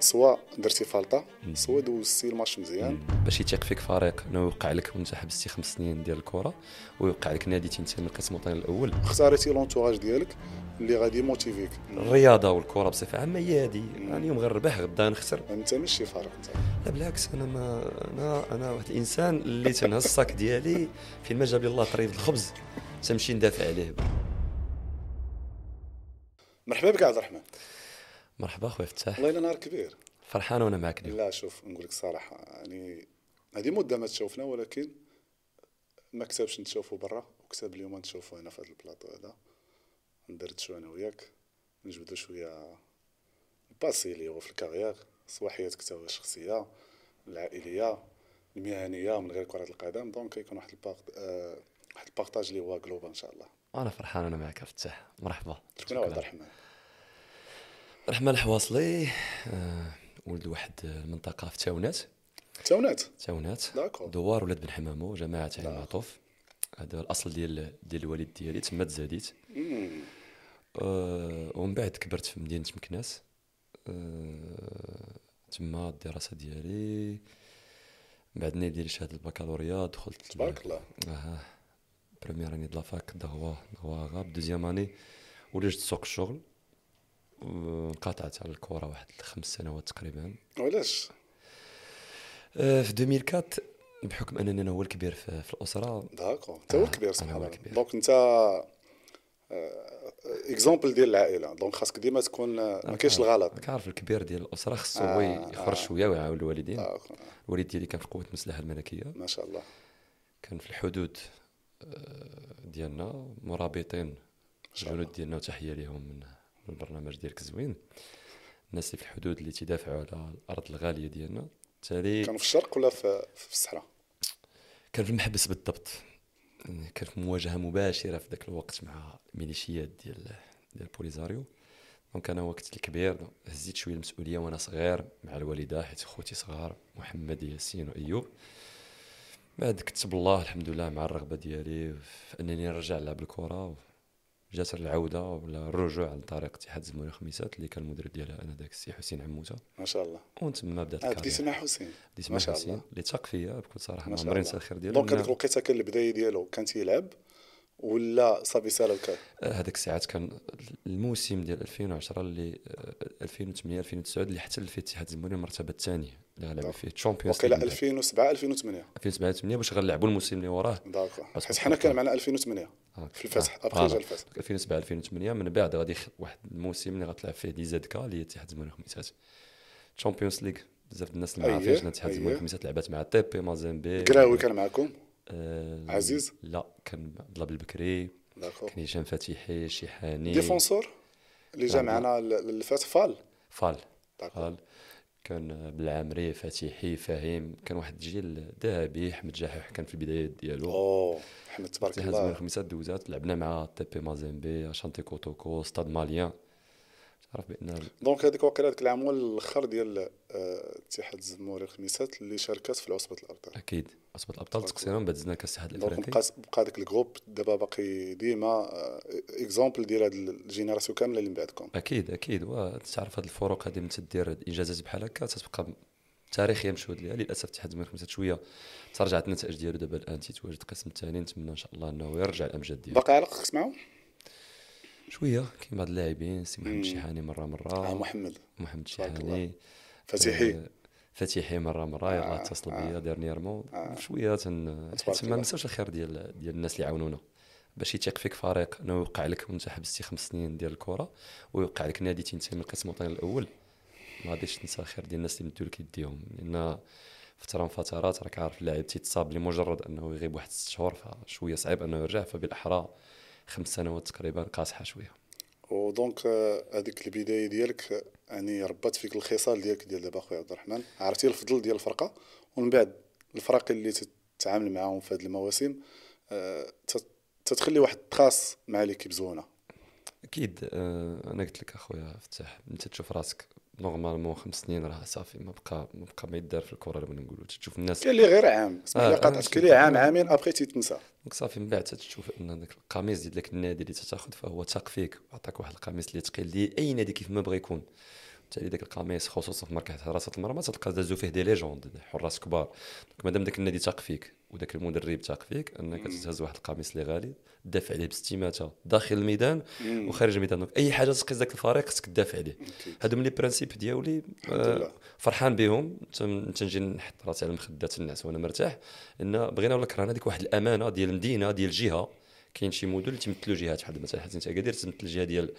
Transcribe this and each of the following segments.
سواء درتي فالطة سواء دوزتي الماتش مزيان. باش يثيق فيك فريق انه يوقع لك وانت حبستي خمس سنين ديال الكرة ويوقع لك نادي تنتمي للقسم الوطني الأول. اختاريتي لونتوراج ديالك. اللي غادي يموتيفيك. الرياضة والكرة بصفة عامة هي هذه يعني اليوم غنربح غدا نخسر. انت ماشي فارق انت. لا بالعكس أنا ما أنا أنا واحد الإنسان اللي تنهز الصاك ديالي فين ما جاب لي الله طريف الخبز. تمشي ندافع عليه. مرحبا بك عبد الرحمن. مرحبا خويا فتاح. والله إلا نهار كبير. فرحان وأنا معك اليوم. لا شوف نقول لك الصراحه يعني هذه مدة ما تشوفنا ولكن ما كتبش نتشوفوا برا وكتب اليوم نتشوفوا هنا في هذا البلاطو هذا. ندردشوا شوية أنا وياك نجبدوا شوية ال passé اللي هو في ال carrière سوا حياتك حتى الشخصية العائلية المهنية من غير كرة القدم donc يكون واحد ال part آه واحد ال partage اللي هو global إن شاء الله. أنا فرحان أنا معك فتاح مرحبا. شكون هو عبد الرحمن الرحمن الحواصلي. آه ولد واحد المنطقة في تاونات. تاونات؟ تاونات. دوار ولاد بن حمامو جماعة عين معطوف. هذا الأصل ديال ديال الوالد ديالي تما تزاديت آه ومن بعد كبرت في مدينة مكناس. آه تما الدراسة ديالي. من بعد ندير شهادة البكالوريا دخلت تبارك الله. آه première année de la fac droit droit arabe deuxième année ولجت سوق الشغل. انقطعت على الكره واحد خمس سنوات تقريبا. وعلاش آه، في 2004 بحكم أنني أنا هو الكبير في, في الأسرة. d'accord أنت هو الكبير سبحان الله. donc أنت exemple ديال العائلة. donc خاصك ديما تكون آه، ما كاينش الغلط. كنعرف الكبير ديال الأسرة خصو آه، هو يخرج آه. شوية ويعاون الوالدين. داكور. الوالد ديالي كان في القوات المسلحه الملكية. ما شاء الله. كان في الحدود آه، ديالنا مرابطين. الجنود ديالنا وتحية لهم من البرنامج ديالك زوين. الناس اللي في الحدود اللي تدافعوا على الأرض الغالية ديالنا. بالتالي كانوا في الشرق ولا في في الصحراء؟ كان في المحبس بالضبط. كان في مواجهة مباشرة في ذاك الوقت مع الميليشيات ديال ديال بوليزاريو. donc أنا وقت الكبير هزيت شوية المسؤولية وأنا صغير مع الوالدة حيت خوتي صغار محمد ياسين وأيوب. بعد كتب الله الحمد لله مع الرغبة ديالي في أنني نرجع نلعب الكرة. جات العودة ولا الرجوع عن طريق اتحاد الزموري للخميسات اللي كان المدرب ديالها أنا داك السي حسين عموته ما شاء الله. ومن تما بدأت ال carrière. مع حسين. بديت مع حسين. اللي تاق فيا بكل صراحة ما عمري. ننسى الخير ديالو. donc هذيك الوقيتة كان البداية ديالو. كان تيلعب. ولا صافي سالا وكان آه، هذاك الساعات كان الموسم ديال 2010 اللي آه، 2008 2009 اللي احتل فيه اتحاد الزموري المرتبة الثانية. اللي غنلعبوا فيه Champions وقيلا 2007 2008 2007 2008 باش غنلعبوا الموسم اللي وراه. d'accord. بس حيت حنا كان معنا 2008 آه، في الفتح آه، ابخي جا آه، الفتح 2007 2008 من بعد غادي واحد الموسم اللي غتلعب فيه IZK اللي هي اتحاد الزموري خميسات Champions League بزاف الناس اللي ما عارفينش إن اتحاد أيه. الزموري خميسات لعبات مع TP مازيمبي كراوي كان معكم. آه، عزيز؟ لا كان عبد الله بالبكري كان هشام فتيحي شيحاني défenseur اللي جا معنا اللي فات فال فال قال كان بالعامري فتيحي فهيم كان واحد الجيل ذهبي احمد جحوح كان في البدايات ديالو اوه محمد تبارك الله الخميسات دوزات لعبنا مع TP مازيمبي أشانتي كوتوكو ستاد ماليان بأن donc هذيك وقيلا هذاك العام هو الآخر ديال آه، اتحاد الزموري الخميسات اللي شاركات في العصبة الأبطال. أكيد عصبة الأبطال تقصيرا بعد زدنا كاس الاتحاد الإفريقي. بقى بقى داك ال groupe دابا باقي ديما exemple ديال هاد ال génération كاملة اللي من بعدكم. أكيد أكيد. وتعرف هاد الفروق هذه من تدير انجازات بحال هكا تتبقى تاريخيا مشهود ليها للأسف اتحاد الزموري الخميسات شوية تراجعت النتائج ديالو دابا الآن تيتواجد القسم الثاني نتمنى إن شاء الله إنه يرجع الأمجاد ديالو. باقي علاقتك معاهم؟ شوية. كاين بعض اللاعبين سي محمد مم. شيحاني مرة آه مره محمد. محمد تبارك شيحاني فتيحي. آه، فتيحي مرة مرة آه، يلاه اتصل آه. بيا dernièrement آه. شوية تن ما. نساوش الخير ديال ديال الناس اللي عاونونا باش يثيق فيك فريق انه يوقع لك وانت حبستي خمس سنين ديال الكرة ويوقع لك نادي تنتمي للقسم الوطني الأول. ما غاديش تنسى الخير ديال الناس اللي مدوا لك يديهم. لأن فتره من فترات راك عارف اللاعب تيتصاب لمجرد أنه يغيب واحد ست شهور فشوية صعيب أنه يرجع فبالأحرى خمس سنوات تقريبا قاصحة شوية. و donc آه، هذيك البداية ديالك آه، يعني ربات فيك الخصال ديالك ديال دابا خويا عبد الرحمن. عرفتي الفضل ديال الفرقة؟ ومن بعد الفرق اللي تتعامل معاهم في هذه المواسم آه، تت- تتخلي واحد ال trace مع les équipes زوينة. أكيد أنا قلت لك أخويا فتاح أنت تشوف راسك. normalement خمس سنين راه صافي ما بقى ما بقى ما يدار في الكرة لما نقولوا تشوف الناس كاين اللي غير عام اسمح لي آه، قاطعتك آه، كاين اللي عام عامين ابخي تيتنسى donc صافي من بعد تشوف أن داك القميص ديال داك النادي اللي تاخذ فهو تاق فيك. وعطاك واحد القميص اللي ثقيل لي أي نادي كيف ما بغى يكون. بالتالي داك القميص خصوصا في مركز حراسة المرمى تلقى دازو فيه des légendes حراس كبار. donc مادام داك النادي تاق فيك وداك المدرب تاق فيك انك تهز واحد القميص اللي غالي تدافع عليه باستماتة داخل الميدان. وخارج الميدان donc أي حاجة تقيس داك الفريق خصك تدافع عليه. هادو من les principes ديالي آه،. فرحان بهم تنجي نحط راسي على المخده تنعس وأنا مرتاح إن بغينا ولا كرهنا ديك واحد الأمانة ديال المدينة ديال الجهة كاين شي مدن اللي تمثلوا جهات بحال مثلا حسنية أكادير تمثل الجهه ديال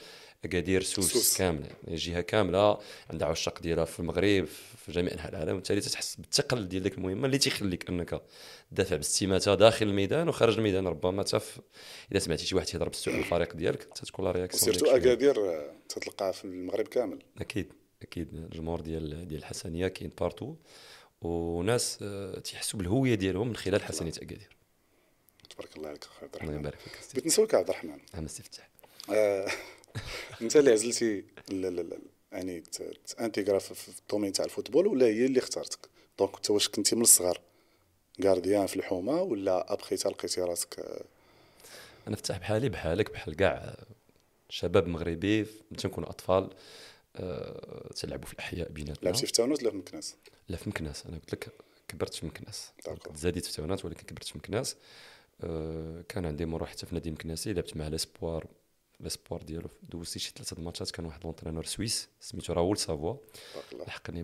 أكادير سوس, سوس. كاملة يعني جهة كاملة عندها عشاق ديالها في المغرب في جميع أنحاء العالم وبالتالي تتحس بالثقل ديال ديك المهمه اللي تيخليك أنك تدافع باستماتة داخل الميدان وخارج الميدان ربما تف إذا سمعتي شي واحد تيهضر بالسوء على الفريق ديالك تتكون la réaction surtout. أكادير آه، تتلقاها في المغرب كامل أكيد أكيد الجمهور ديال ديال الحسنية كاين partout وناس آه، تيحسوا بالهوية ديالهم من خلال حسنية أكادير تبارك الله عليك اخويا عبد الله الرحمن يبارك فيك. بغيت نسولك عبد الرحمن. عام استفتاح آه، أنت اللي عزلتي يعني t'intégrer في ال domaine تاع ال football ولا هي اللي اختارتك donc أنت واش كنتي من الصغر؟ gardien في الحومة ولا ابخي لقيتي راسك؟ أنا فتاح بحالي بحالك بحال كاع شباب مغربي تنكونوا أطفال آه، تلعبوا في الأحياء بيناتنا. لعبتي في تاونوت ولا في مكناس؟ لا في مكناس. أنا قلت لك كبرت في مكناس. تزاديت في تاونات ولكن كبرت في مكناس. كان عندي مرة حتى في نادي مكناسي لعبت مع les espoirs les espoirs ديالو دوزتي شي ثلاثة د الماتشات كان واحد l'entraîneur سويس سميتو راول سافوا. لحقني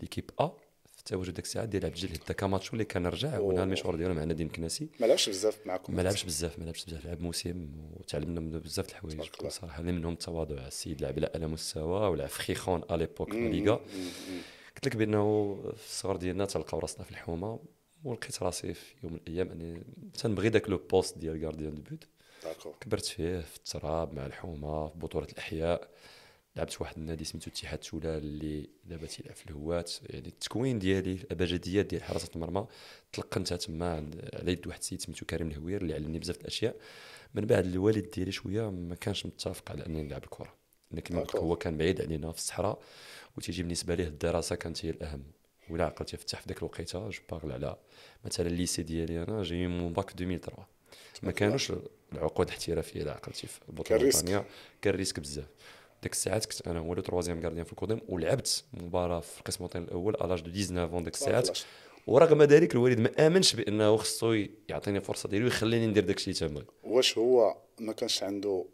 ب l'équipe A في التواجد ديك الساعة ديال عبد الجليل هدا كاماتشو اللي كان رجع ونهى المشوار ديالو مع نادي مكناسي. ما لعبش بزاف معكم. ما لعبش بزاف ما لعبش بزاف لعب موسم وتعلمنا منه بزاف د الحوايج. صراحة منهم التواضع السيد لعب على اعلى مستوى ولعب في خيخون à l'époque مم، ليغا. قلت لك بأنه في الصغر ديالنا تلقاو راسنا في الحومة. ولقيت راسي في يوم من الأيام أني تنبغي داك le poste ديال gardien de but كبرت فيه في التراب مع الحومة في بطولة الأحياء. لعبت واحد النادي سميتو اتحاد تولال اللي دابا تيلعب في الهوات. يعني التكوين ديالي الأبجديات ديال حراسة المرمى تلقنتها تما على يد واحد السيد سميتو كريم الهوير اللي علمني بزاف الأشياء. من بعد الوالد ديالي شوية ما كانش متفق على انني نلعب الكرة. لكن. هو كان بعيد علينا في الصحراء وتيجي بالنسبة ليه الدراسة كانت هي الأهم. ولا عقلتي فتاح في ذاك الوقيته je parle على مثلا ال lycée ديالي أنا جاي mon bac 2003 ما كانوش العقود الاحترافيه الا عقلتي في البطوله. الوطنيه كان risque بزاف. ديك الساعات كنت أنا هو le troisième gardien في القدم ولعبت مباراة في القسم الوطني الأول à l'âge de 19 ديك الساعات. ورغم ذلك الوالد ما آمنش بأنه خصو يعطيني فرصة ديالو ويخليني ندير داك الشيء تما. واش هو ما كانش عنده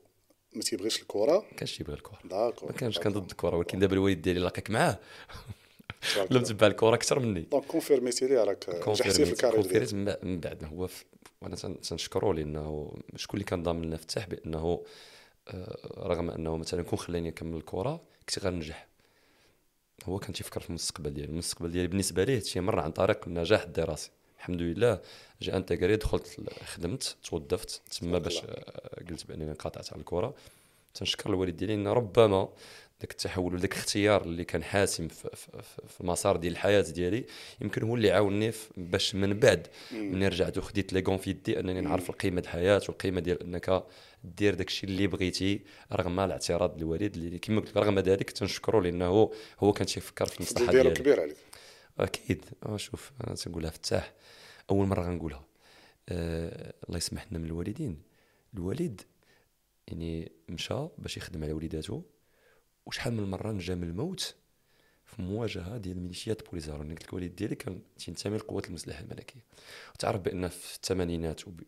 ما تيبغيش الكرة؟ ما كانش يبغي الكرة. ما كانش كان ضد الكرة ولكن دابا الوالد ديالي لاقيك معاه. تبارك ولا الله. متبع الكره أكثر مني. donc كونفيرميتي لي راك نجحتي في ال carrière كونفيرميت من بعد- هو وأنا تن- تنشكرو لأنه شكون اللي كان ضامن لنا فتاح؟ بأنه آه، رغم أنه مثلا كون خلاني نكمل الكره كنت غنجح. هو كان تيفكر في المستقبل ديالي. المستقبل ديالي بالنسبة ليه تيمر مر عن طريق النجاح الدراسي. الحمد لله j'ai intégré دخلت خدمت توظفت تما باش آه، قلت بأنني انقطعت على الكره تنشكر الوالد ديالي ان ربما ذاك التحول وذاك الاختيار اللي كان حاسم في, في, المسار ديال الحياة ديالي يمكن هو اللي عاونني في- باش من بعد ملي رجعت وخديت لي كون في يدي انني نعرف القيمة ديال الحياة والقيمة ديال أنك دير داك الشيء اللي بغيتي رغم الاعتراض الوالد اللي كما قلت رغم ذلك تنشكرو لأنه هو كان تيفكر في المصلحة ديالو ديالي. كبير عليك. أكيد. آه شوف أنا تنقولها فتاح. أول مرة غنقولها. آه الله يسمح لنا من الوالدين. الوالد يعني مشى باش يخدم على وليداته. وشحال من مرة نجا من الموت في مواجهة ديال الميليشيات بوليزارو أنا قلت لك الوالد ديالي كان تينتمي للقوات المسلحه الملكية. وتعرف بأن في الثمانينات وب...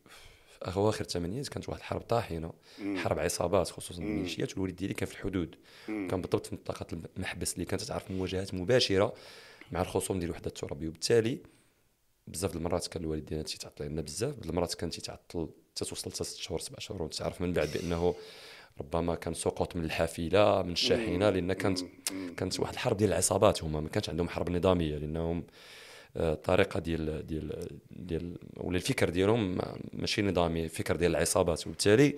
في أواخر الثمانينات كانت واحد الحرب طاحنة حرب عصابات خصوصا الميليشيات والوالد ديالي كان في الحدود. كان بالضبط في منطقه المحبس اللي كانت تعرف مواجهات مباشرة مع الخصوم ديال الوحده الترابية. وبالتالي بزاف د المرات كان الوالد ديالنا تيتعطل لنا بزاف بعض المرات كان تيتعطل تتوصل حتى ست شهور سبع شهور. وتعرف من بعد بأنه ربما كان سقوط من الحافلة من الشاحنة لأن كانت كانت واحد الحرب ديال العصابات هما ما كانش عندهم حرب نظامية لأنهم آه، الطريقة ديال ديال ديال ولا الفكر ديالهم ما- ماشي نظامي الفكر ديال العصابات. وبالتالي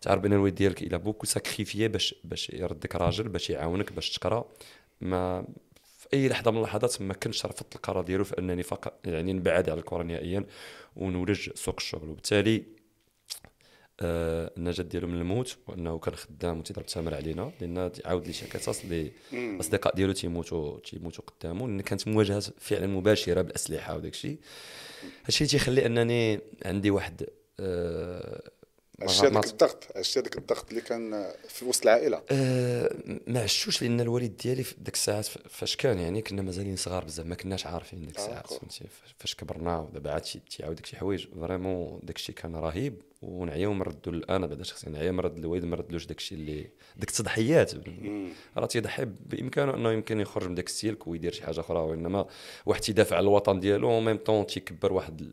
تعرف بأن الوالد ديالك إلى beaucoup sacrifié باش باش يردك راجل باش يعاونك باش تقرأ. ما في أي لحظة من اللحظات ما كنتش رفضت القرار ديالو في أنني فقط يعني نبعد على الكره نهائيا ونولج سوق الشغل. وبالتالي آه، النجاة ديالو من الموت وأنه كان خدام وتيضرب الثمن علينا. لأن عاود لي شي قصص اللي الأصدقاء ديالو تيموتوا تيموتوا قدامه. لأن كانت مواجهات فعلا مباشرة بالأسلحة وداك الشيء هادشي تيخلي أنني عندي واحد آه، عشت هذاك الضغط عشت هذاك الضغط اللي كان في وسط العائلة. أه ما عشتوش لأن الوالد ديالي في ديك الساعات فاش كان يعني كنا مازالين صغار بزاف ما كناش عارفين ديك الساعات فهمتي؟ فاش كبرنا ودابا عاد تيعاود داك شي حوايج vraiment داك الشيء كان رهيب ونعياو نردو أنا بعدا شخصيا نعيا نرد الوالد ما ردلوش داك الشيء اللي ديك التضحيات. راه تيضحي بإمكانه إنه يمكن يخرج من داك السلك ويدير شي حاجة أخرى وإنما واحد تيدافع على الوطن ديالو وميم طون تيكبر واحد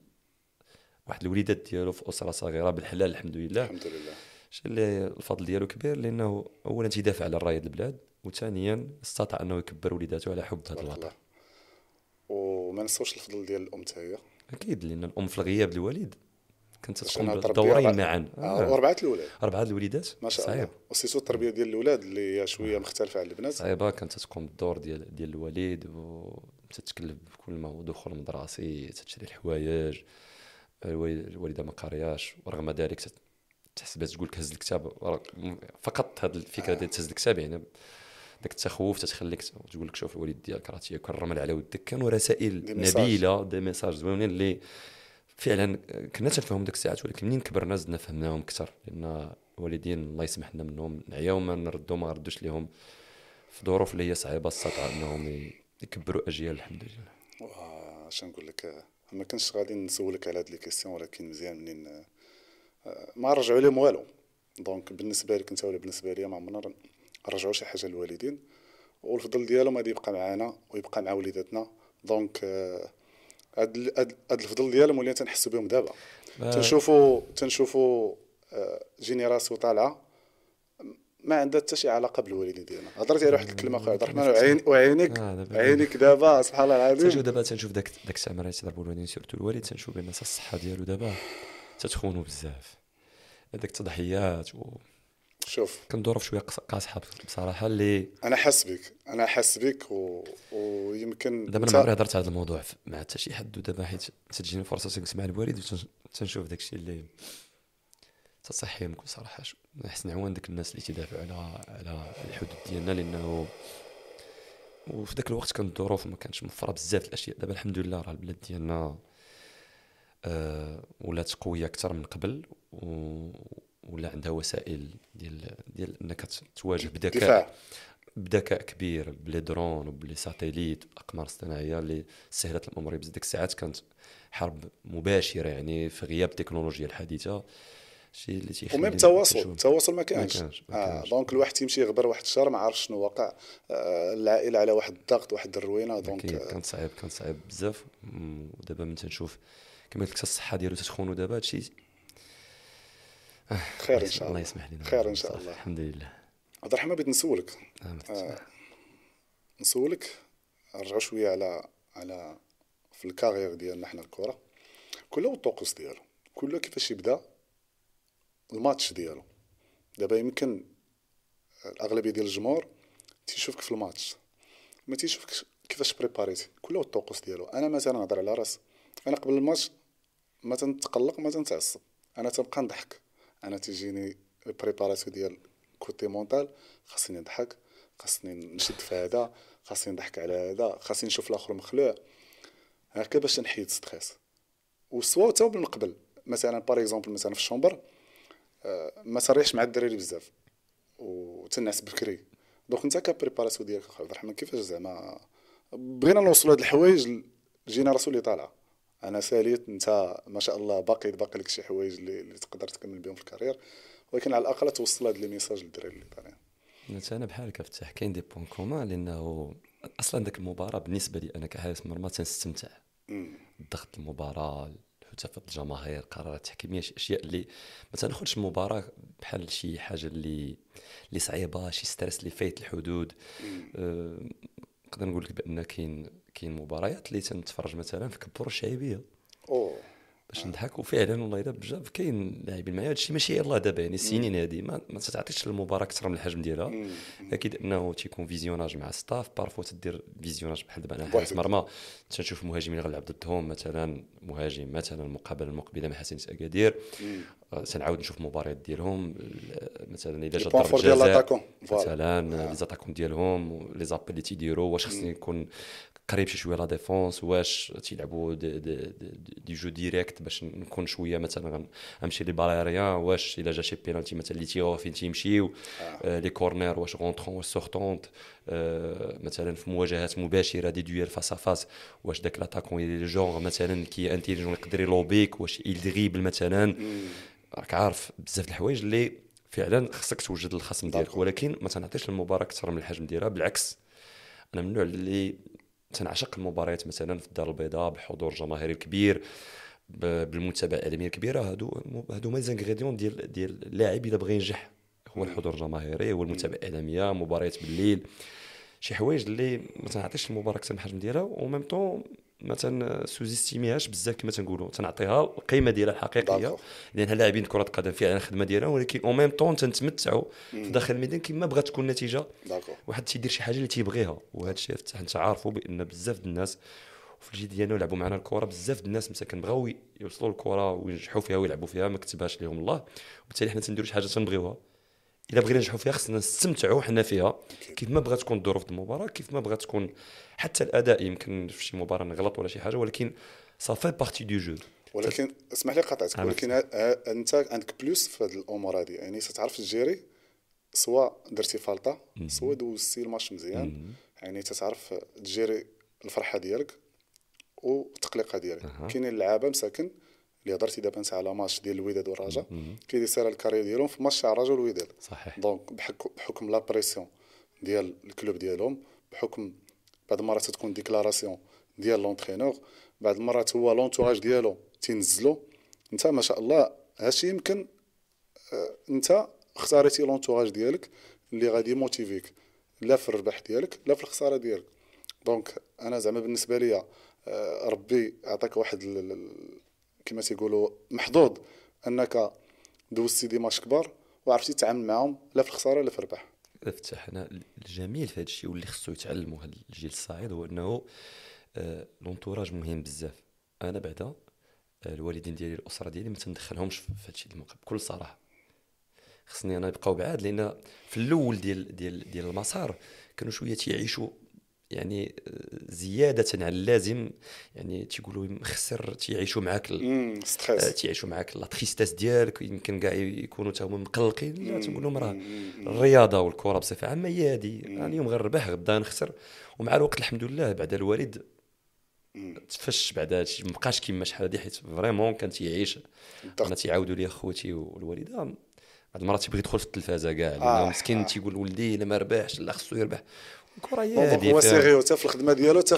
واحد الوليدات ديالو في أسرة صغيرة بالحلال الحمد لله. الحمد لله. اللي الفضل ديالو كبير لأنه اولا تيدافع على رايه البلاد وثانيا استطاع أنه يكبر وليداته على حب هذا الوطن. وما نسوش الفضل ديال الأم حتى أكيد لأن الأم في الغياب الوالد كانت تقوم بالدورين معا. آه. وأربعة الاولاد أربعة الوليدات؟ ما شاء الله. وسيتو التربية ديال الاولاد اللي هي شوية مختلفة على البنات. صعيبة كانت تقوم بالدور ديال ديال الوالد وتتكلف بكل ما هو دخول مدرسي تشري الحوايج. الوالدة ما قارياش ورغم ذلك تحسب تقول لك هز الكتاب فقط هذه الفكرة ديال تهز الكتاب يعني داك التخوف تتخليك تقول لك شوف الوالد ديالك راه تيكرم على ودك. كانوا رسائل نبيلة دي ميساج زوينين اللي فعلا كنا تنفهم ديك الساعات ولكن منين كبرنا زدنا فهمناهم أكثر لأن الوالدين الله يسمح لنا منهم نعياو ما نردوا ما ردوش لهم في ظروف اللي هي صعيبة استطاعوا إنهم يكبروا أجيال الحمد لله. اش نقول لك ما كنتش غادي نسولك على هاد les questions ولكن مزيان منين آه، ما رجعوا لهم والو. donc بالنسبة لك انت ولا بالنسبة لي ما عمرنا نرجعوا شي حاجة للوالدين. والفضل ديالهم غادي يبقى معنا ويبقى مع وليداتنا. donc آه، هاد هاد الفضل ديالهم ولينا تنحسوا بهم دابا. تنشوفوا تنشوفوا آه، جينيراسيون طالعة. ما عندها حتى شي علاقة بالوالدين ديالنا هضرتي على واحد الكلمة أخرى. عبد الرحمن وعين وعينك آه عينك دابا سبحان الله العظيم. تنشوف دابا تنشوف داك داك الساعة ملي تضربوا الوالدين سيرتو الوالد تنشوف بأن الصحة ديالو دابا تتخونوا بزاف. هذاك التضحيات و شوف. كندورو في شوية قاصحة بصراحة اللي أنا حاس بك. أنا حاس بك و... ويمكن دابا أنا عمري هضرت على هذا الموضوع مع حتى شي حد ودابا حيت تجيني فرصة تجلس مع الوالد وتنشوف داك الشيء اللي تصحيهم بكل صراحة. نحس نعوان ديك الناس اللي تدافعوا على على الحدود ديالنا لأنه وفي ذاك الوقت كانت الظروف ما كانتش موفرة بزاف الأشياء. دابا الحمد لله راه البلاد ديالنا آه ولات قوية أكثر من قبل و ولا عندها وسائل ديال ديال إنك تواجه بذكاء بذكاء كبير. بلي درون وبلي satellite أقمار اصطناعية اللي سهلت الأمور. بزاف ديك الساعات كانت حرب مباشرة يعني في غياب التكنولوجيا الحديثة. شي اللي تيخلي و même التواصل التواصل ما كانش. آه donc الواحد تيمشي يغبر واحد الشهر ما عارفش شنو واقع. آه العائلة على واحد الضغط واحد الروينة donc آه كان صعيب كان صعيب بزاف. ودابا من تنشوف كما قلت لك الصحة ديالو تتخون ودابا هادشي آه خير إن شاء الله. الله يسمح لنا خير إن شاء الله. الحمد لله. عبد الرحمن بغيت نسولك. آه, نسولك نرجعوا شوية على على في ال carrière ديالنا حنا الكره كله والطقوس ديالو كله كيفاش يبدأ الماتش ديالو. دابا يمكن الأغلبية ديال الجمهور تيشوفك في الماتش ما تيشوفكش كيفاش préparé تي كله الطقوس ديالو. أنا مثلا نهضر على رأس أنا قبل الماتش ما تنتقلق ما تنتعصب. أنا تنبقى نضحك. أنا تيجيني ال préparation ديال côté mental خاصني نضحك خاصني نشد في هذا خاصني نضحك على هذا خاصني نشوف الآخر مخلوع. هكا باش نحيد stress. و soit تا من قبل مثلا par exemple مثلا في ال chambre ما تريحش مع الدراري بزاف وتنعس بكري. donc انت ك préparation ديالك عبد الرحمن كيفاش زعما؟ بغينا نوصلوا هاد الحوايج ال génération اللي طالعه أنا ساليت انت ما شاء الله باقي باقي لك شي حوايج اللي, اللي تقدر تكمل بهم في ال carrière ولكن على الأقل توصل هاد les messages للدراري اللي طالعين. أنا بحالك فتح كاين des points communs لأنه أصلا ديك المباراة بالنسبة لي أنا كحارس مرمى تنستمتع. ضغط المباراة تفت الجماهير قرارات تحكيميه شي أشياء اللي ما تناخذش المباراه بحال شي حاجة اللي اللي صعيبة شي stress اللي فايت الحدود. أه نقدر نقول لك بأن كاين كاين مباريات اللي تنتفرج مثلا في كبور الشعيبيه أوه. باش نضحك وفعلا والله الا بجاف كاين لاعبين معايا. هادشي ماشي يلاه دابا يعني السنين هادي ما, ما تعطيش المباراة أكثر من الحجم ديالها. أكيد إنه تيكون visionnage مع staff parfois تدير visionnage بحال دابا أنا حارس مرمى. تنشوف مهاجمين غنلعب ضدهم مثلا مهاجم مثلا المقابله المقبله مع حسنية اكادير تنعاود نشوف مباريات ديالهم. مثلا إذا جا ضربه جزاء مثلا لي زاتاكون ديالهم لي زابيل اللي تيديروا واش خصني نكون قريب شي شوية لا ديفونس واش تيلعبوا دي, دي, دي, دي جو ديريكت باش نكون شوية مثلا غنمشي لي باليريان واش إلا جا شي بينالتي مثلا اللي تيغوا فين تيمشيو آه. لي كورنير واش غونترون واش سورتونت آه مثلا في مواجهات مباشرة دي دويل فاس فاس واش داك لاتاكون اللي جونغ مثلا كي انتيليجون يقدر يلوبيك واش يدريبل مثلا. راك عارف بزاف د الحوايج اللي فعلا خصك توجد الخصم ديالك ولكن ما تنعطيش المباراة أكثر من الحجم ديالها بالعكس. أنا من النوع اللي تنعشق المباريات مثلا في الدار البيضاء بحضور جماهيري كبير بالمتابعه الاعلاميه الكبيره هادو هادو هما les ingrédients ديال ديال اللاعب إلا بغى ينجح. هو الحضور الجماهيري هو المتابعه الاعلاميه مباريات بالليل. شي حوايج اللي ما تنعطيش المباراة أكثر من الحجم ديالها و même temps ما تن sous-estimer هاش بزاف كما تنقولوا تنعطيها القيمه ديالها الحقيقية. لانها لاعبين كرة قدم فعلا الخدمه ديالها ولكن أو ميم طون تنتمتعوا في داخل الميدان كما بغات تكون النتيجه واحد تيدير شي حاجة اللي تيبغيها. وهذا الشيء انت عارفوا بأن بزاف الناس وفي الجيل ديالنا لعبوا معنا الكرة. بزاف الناس مساكن بغاو يوصلوا الكرة وينجحوا فيها ويلعبوا فيها ما كتبهاش لهم الله. وبالتالي حنا تنديروا شي حاجة تنبغيوها. إلا بغينا ننجحوا فيها خصنا نستمتعوا حنا فيها. كيف ما بغات تكون الظروف المباراه كيف ما بغات تكون حتى الأداء يمكن في شي مباراة نغلط ولا شي حاجة ولكن ça fait partie du jeu ولكن اسمح لي قطعتك ولكن أنت عندك plus في هذه الأمور هذه يعني ستعرف تجيري سواء درتي فالطة سواء دوزتي الماتش مزيان. يعني تتعرف تجيري الفرحة ديالك والتقليقه ديالك. كاينين اللعابه مساكن اللي هضرتي دابا انت على ماتش ديال الوداد والرجاء كيدير سير ال carrière ديالهم في ماتش تاع الرجاء والوداد. صحيح. donc بحكم la pression ديال ال club ديالهم بحكم بعض المرات تكون déclaration ديال l'entraîneur بعض المرات هو l'entourage ديالو تينزلو انت ما شاء الله هادشي يمكن آه انت اختاريتي l'entourage ديالك اللي غادي يموتيفيك لا في الربح ديالك لا في الخسارة ديالك. donc أنا زعما بالنسبة ليا آه ربي عطاك واحد كما تيقولوا محظوظ أنك دوزتي des matchs كبار وعرفتي تتعامل معاهم لا في الخسارة لا في الربح. افتح أنا الجميل في هذا الشيء واللي خصو يتعلموا هذا الجيل الصاعد هو أنه آه لونتوراج مهم بزاف. أنا بعدا آه الوالدين ديالي الأسرة ديالي ما تندخلهمش في هذا الشيء بكل صراحة. خصني أنا نبقاو بعاد لأن في الأول ديال ديال ديال المسار كانوا شوية تيعيشوا يعني زيادة على اللازم يعني تيقولوا مخسر تيعيشوا معاك stress. تيعيشوا معاك la tristesse ديالك يمكن كاع يكونوا تا هما مقلقين لا تنقول لهم راه الرياضة والكرة بصفة عامة هي هذه أنا اليوم غنربح غدا نخسر ومع الوقت الحمد لله بعد الوالد تفش بعد هادشي ما بقاش كيما شحال هادي حيت vraiment كان تيعيش. أنا تيعاودوا لي خوتي والوالدة بعض المرات تيبغي يدخل في التلفازة كاع آه. مسكين آه. تيقول ولدي إلا ما ربحش لا خصو يربح. الكره هي هو sérieux حتى في الخدمة ديالو حتى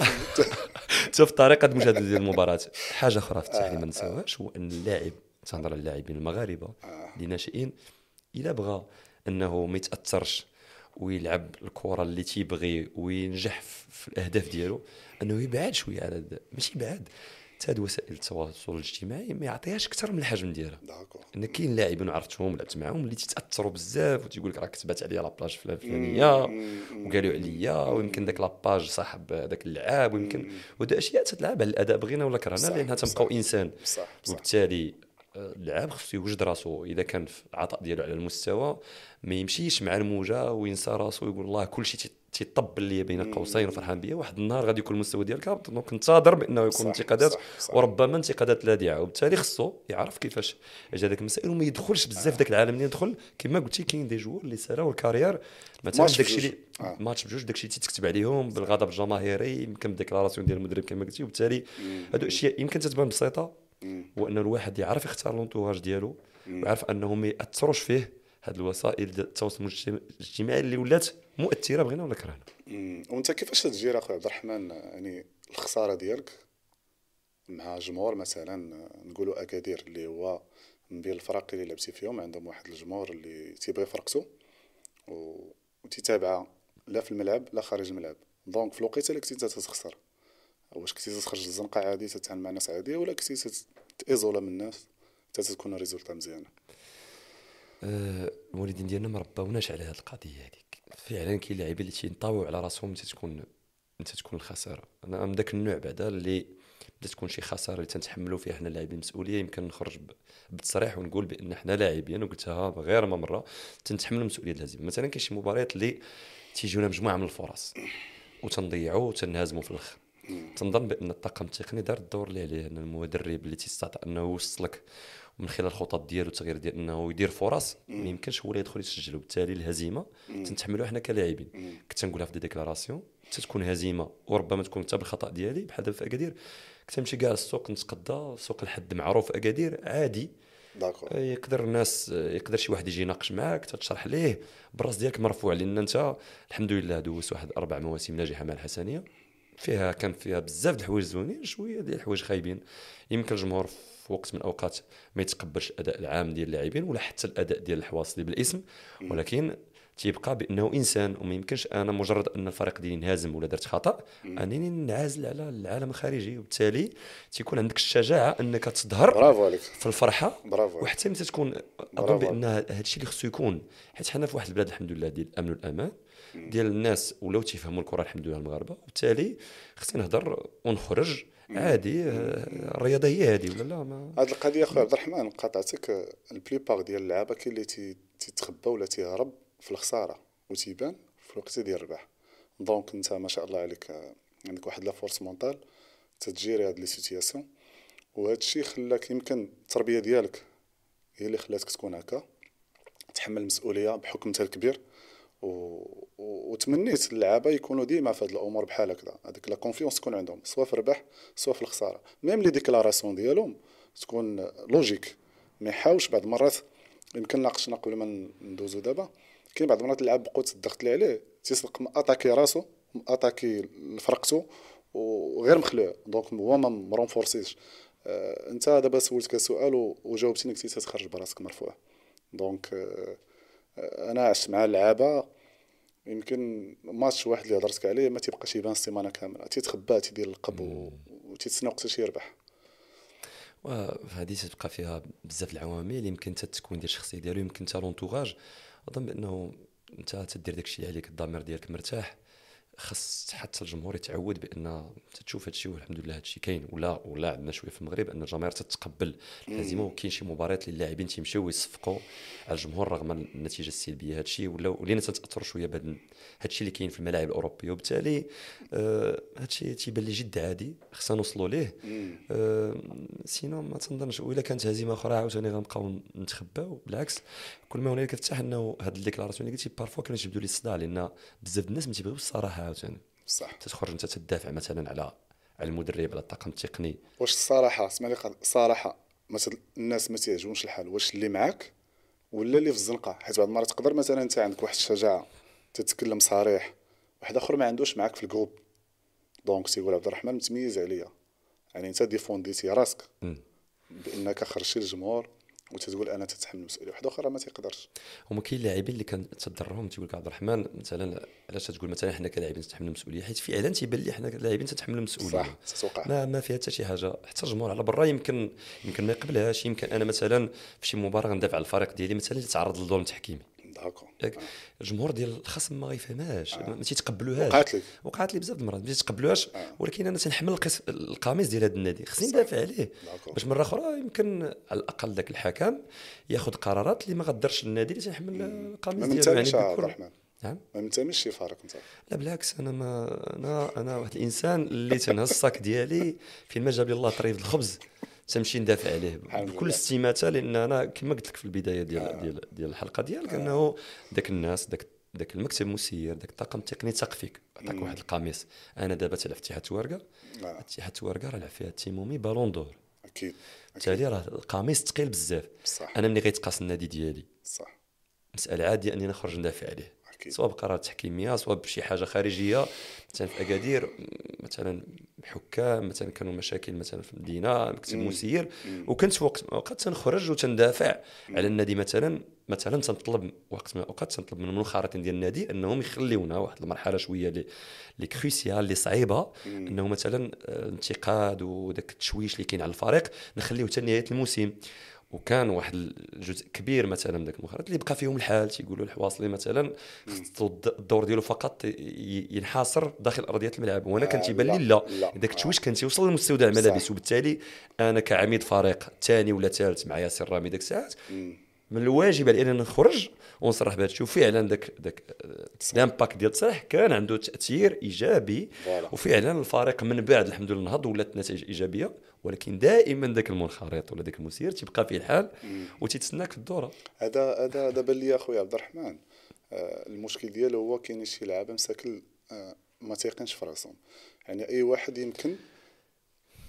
حتى في طريقة المشاهده ديال المباراة. حاجة أخرى في التحليل ما نساوهاش هو أن اللاعب تنهضر على اللاعبين المغاربة اللي ناشئين إلا بغى أنه ما يتأثرش ويلعب الكرة اللي تيبغي وينجح في الأهداف ديالو أنه يبعد شوية على ماشي يبعد. حتى وسائل التواصل الاجتماعي ما يعطيهاش أكثر من الحجم ديالها. إن كاين لاعبين عرفتهم لعبت معاهم اللي تتأثروا بزاف وتيقول لك راه كتبات عليا لاباج الفلانية وقالوا عليا ويمكن ذاك la page صاحب ذاك اللعاب ويمكن وهذا اشياء تتلعب على الأداء بغينا ولا كرهنا لأنها تنبقاو إنسان. وبالتالي اللعاب خصو يوجد راسو. إذا كان في العطاء ديالو على المستوى ما يمشيش مع الموجة وينسى راسو ويقول الله كل شيء تيطبل لي بين قوسين وفرحان بيا واحد النهار غادي يكون المستوى ديالك هابط donc انتظر بأنه يكون انتقادات وربما انتقادات لاذعه وبالتالي خصو يعرف كيفاش يجيري هذيك المسائل وما يدخلش بزاف ذاك العالم اللي يدخل كما قلتي كاين des joueurs اللي ساراو ال carrière مثلا داكشي اللي آه. ماتش بجوج داكشي اللي تكتب عليهم بالغضب الجماهيري يمكن بال déclaration ديال المدرب كما قلتي. وبالتالي هادو أشياء يمكن تتبان بسيطة هو ان الواحد يعرف يختار l'entourage ديالو ويعرف انه ما يأثروش فيه هاد الوسائل ديال التواصل الاجتماعي اللي ولات مؤثرة بغينا ولا كرهنا وانت كيفاش تجيري اخويا عبد الرحمن؟ يعني الخسارة ديالك مع جمهور مثلا نقولوا أكادير اللي هو من بين الفرق اللي لعبتي فيهم عندهم واحد الجمهور اللي تيبغي فرقته وتتابع لا في الملعب لا خارج الملعب. donc في الوقيته اللي كنتي تخسر واش كنتي تخرج للزنقة عادي تتعامل مع ناس عادية ولا كنتي تايزولا من الناس حتى تكون résultat مزيانة؟ آه، الوالدين ديالنا ما رباوناش على هذه القضية هذيك فعلا كاين لاعبين اللي تينطويو على راسهم متى تكون متى تكون الخسارة. أنا من ذاك النوع بعدا اللي بدا تكون شي خسارة اللي تنتحملوا فيها حنا اللاعبين المسؤوليه يمكن نخرج بتصريح ونقول بأن حنا لاعبين وقلتها غير ما مرة. تنتحملوا المسؤولية الهزيمه مثلا كاين شي مباريات اللي تيجونا مجموعة من الفرص وتنضيعوا وتنهزموا في الآخر. تنظن بأن الطاقم التقني دار الدور اللي عليه أن المدرب اللي تيستطيع أنه يوصلك من خلال الخطط ديالو التغيير ديال إنه يدير فرص. ما يمكنش هو اللي يدخل يسجل وبالتالي الهزيمة تنتحملوها حنا كلاعبين. كنت نقولها في دي ديكلاراسيون تكون هزيمة وربما تكون حتى بالخطأ ديالي بحال دابا في أكادير. كنت نمشي كاع السوق نتقدى سوق الحد معروف أكادير عادي. داكور. يقدر الناس يقدر شي واحد يجي يناقش معاك تشرح ليه. بالراس ديالك مرفوع لأن أنت الحمد لله دوزت واحد أربع مواسم ناجحة مع الحسنية. فيها كان فيها بزاف د الحوايج زوينين شوية ديال الحوايج خايبين. يمكن الجمهور في وقت من الاوقات ما يتقبلش الاداء العام ديال اللاعبين ولا حتى الأداء ديال الحواصلي بالاسم. ولكن تيبقى بأنه إنسان وما يمكنش أنا مجرد أن الفريق ديالي انهزم ولا درت خطأ أنني ننعزل على العالم الخارجي. وبالتالي تيكون عندك الشجاعة أنك تظهر برافو عليك. في الفرحة برافو. وحتى متى تكون أظن. بأن هذا الشيء اللي خصو يكون حيت حنا في واحد البلاد الحمد لله ديال الأمن والأمان ديال الناس ولاو تيفهموا الكرة الحمد لله المغاربة. وبالتالي خصني نهضر ونخرج عادي آه، الرياضه هي هذه ولا لا؟ ما هاد القضية خويا عبد الرحمن قاطعتك la plupart ديال اللعابة كاين اللي تيتخبى ولا تيهرب في الخسارة وتيبان في الوقت ديال الربح donc أنت ما شاء الله عليك آه، عندك واحد la force mentale تتجيري هاد les situations وهذا الشيء خلاك يمكن التربية ديالك هي اللي خلاتك تكون هكا تحمل المسؤولية بحكم انت الكبير و... وتمنيت اللعابة يكونوا ديما في هاد الأمور بحال هكذا. هذيك la confiance تكون عندهم سواء في الربح سواء في الخسارة. même les déclarations ديالهم تكون logique ما يحاولش بعض المرات يمكن ناقشنا قبل ما ندوزو دابا كاين بعض المرات اللاعب بقوت الضغط اللي عليه تيسلق اتاكي راسو اتاكي فرقته وغير مخلوع. donc هو ما مرونفورسيش آه أنت دابا سولتك سؤال وجاوبتيني قلتي تخرج براسك مرفوع. donc آه، أنا عشت مع اللعابه يمكن ماتش واحد اللي هضرتك عليه ما تيبقاش يبان السيمانه كاملة تيتخبى تيدير القب وتيتسنى وقتاش يربح. وهذه تبقى فيها بزاف العوامل يمكن حتى التكوين ديال الشخصية ديالو يمكن حتى لونتوراج أظن بأنه أنت تدير داك الشيء اللي عليك الضمير ديالك مرتاح. خاص حتى الجمهور يتعود بأن تشوف هذا الشيء والحمد لله هذا الشيء كاين ولا ولا عندنا شوية في المغرب أن الجماهير تتقبل الهزيمه وكاين شي مباريات اللي اللاعبين تيمشيو ويصفقوا على الجمهور رغم النتيجة السلبية. هذا الشيء ولا ولينا تتاثروا شوية بهذا هذا الشيء اللي كاين في الملاعب الأوروبية. وبالتالي آه، هذا الشيء تيبان لي جد عادي خصنا نوصلوا ليه. آه، sinon ما تنظنش. وإلا كانت هزيمة أخرى عاوتاني غنبقاو نتخباو. بالعكس كل ما هنالك تفتح أنه هاد ال déclaration اللي قلتي parfois كانوا يجبدوا لي الصداع لأن بزاف الناس ما تيبغيوش الصراحة عاوتاني. صح. تخرج انت تدافع مثلا على على المدرب على الطاقم التقني. واش الصراحه اسمع لي قاد- الصراحه مثلا الناس ما تيعجبهمش الحال. واش اللي معاك ولا اللي في الزنقة؟ حيت بعض المرات تقدر مثلا انت عندك واحد الشجاعة تتكلم صريح واحد آخر ما عندوش معاك في ال groupe. donc تيقول عبد الرحمن متميز عليا. يعني انت ديفونديتي راسك. بأنك خرجتي للجمهور. وتتقول أنا تتحمل المسؤوليه واحد آخر ما تيقدرش. هما كاين لاعبين اللي كان تضرهم تيقول لك عبد الرحمن مثلا علاش تقول مثلا حنا كلاعبين تتحملوا المسؤوليه حيت فعلا تيبان لي حنا كلاعبين تتحملوا المسؤوليه صح تتوقع ما ما فيها حتى شي حاجة. حتى الجمهور على برا يمكن يمكن ما يقبلهاش. يمكن أنا مثلا في شي مباراة غندافع على الفريق ديالي مثلا اللي تعرض للظلم التحكيمي ياك الجمهور ديال الخصم ما يفهمهاش ما تيتقبلوهاش. وقعت لك. وقعت لي بزاف د المرات ما تيتقبلوهاش. ولكن أنا تنحمل القس- القميص ديال هذا النادي. خصني ندافع عليه. باش مرة أخرى يمكن على الأقل ذاك الحكم ياخذ قرارات اللي ما غدرش النادي اللي تنحمل القميص ديالو. يعني عبد الرحمن. نعم ما منتميش شي فريق انت. لا بالعكس أنا ما أنا أنا واحد الإنسان اللي تنهز الصاك ديالي فين ما جاب لي الله طريف الخبز. تمشي ندافع عليه. بكل. استماتة لأن أنا كما قلت لك في البداية ديال ديال ديال الحلقة ديالك أنه ذاك الناس ذاك ذاك المكتب المسير ذاك الطاقم التقني تاق فيك. عطاك واحد القميص. أنا دابا تلعب في اتحاد ورقه آه. اتحاد ورقه راه لعب فيها تيمومي بالون دور. أكيد. بالتالي راه القميص ثقيل بزاف. أنا ملي غيتقاس النادي ديالي. صح. مسألة عادية أني نخرج ندافع عليه. سواء بقرارات تحكيميه سواء بشي حاجة خارجية. مثلا في أكادير مثلا حكام مثلا كانوا مشاكل مثلا في المدينة مكتب مسير. وكنت وقت من الاوقات تنخرج وتندافع على النادي مثلا مثلا تنطلب وقت من الاوقات تنطلب من المنخرطين ديال النادي أنهم يخليونا واحد المرحلة شوية لي كروسيال لي صعيبة. أنه مثلا آه، الانتقاد وداك التشويش اللي كاين على الفريق نخليوه حتى نهايه الموسم. وكان واحد الجزء كبير مثلا من ذاك المخرج اللي بقى فيهم الحال تيقولوا الحواصلي مثلا الدور ديالو فقط ينحصر داخل أرضية الملعب. وأنا كان تيبان لي لا ذاك التشويش كان تيوصل لمستودع الملابس وبالتالي أنا كعميد فريق ثاني ولا ثالث مع ياسر رامي ديك الساعات من الواجب علينا نخرج ونصرح بهذا الشيء. وفعلا ذاك ذاك ال impact ديال تصريح كان عنده تأثير إيجابي. وفعلا الفريق من بعد الحمد لله نهض ولات النتائج إيجابية. ولكن دائما ذاك المنخرط ولا ذاك المسير تيبقى فيه الحال وتيتسناك في الدورة. هذا هذا هذا بان لي أخويا عبد الرحمن. آه، المشكل ديالو هو كاين شي لعابه مساكن آه، ما تيقنش في راسهم. يعني أي واحد يمكن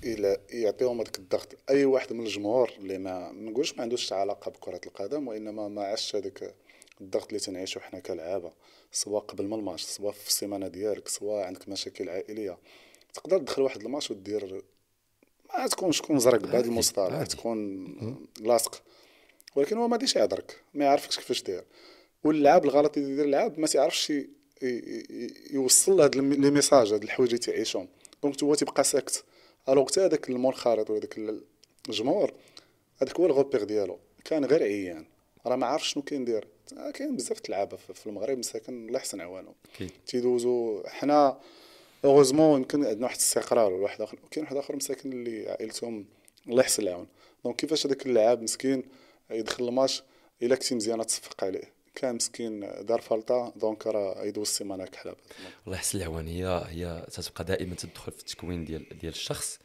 إلى يعطيهم هذاك الضغط. أي واحد من الجمهور اللي ما نقولش ما عندوش علاقة بكرة القدم وإنما ما عاش هذاك الضغط اللي تنعيشو حنا كلعابه سواء قبل ما الماتش سواء في السيمانة ديالك سواء عندك مشاكل عائلية. تقدر تدخل واحد الماتش ودير ما تكونش تكون زرق بهذا المصطلح تكون لاصق ولكن هو ما غاديش يعذرك ما يعرفكش كيفاش داير واللعاب الغلط اللي يدير اللعاب ما تيعرفش يوصل هاد les messages هاد الحوايج اللي تعيشهم donc هو تيبقى ساكت alors حتى هذاك المنخرط وهذاك الجمهور هذاك هو الغوبيغ ديالو كان غير عيان راه ما عارف شنو كاين داير كاين بزاف اللعابه في المغرب مساكن الله يحسن عوانهم تيدوزو حنا heureusement يمكن عندنا واحد الاستقرار ولا واحد اخر كاين واحد اخر مساكن اللي عائلتهم الله يحسن العون donc كيفاش هذاك اللاعب مسكين يدخل الماتش الا كنتي مزيانه تصفق عليه كان مسكين دار faute donc راه يدوز السيمانه كحله الله يحسن العوان هي هي تتبقى دائما تدخل في التكوين ديال ديال الشخص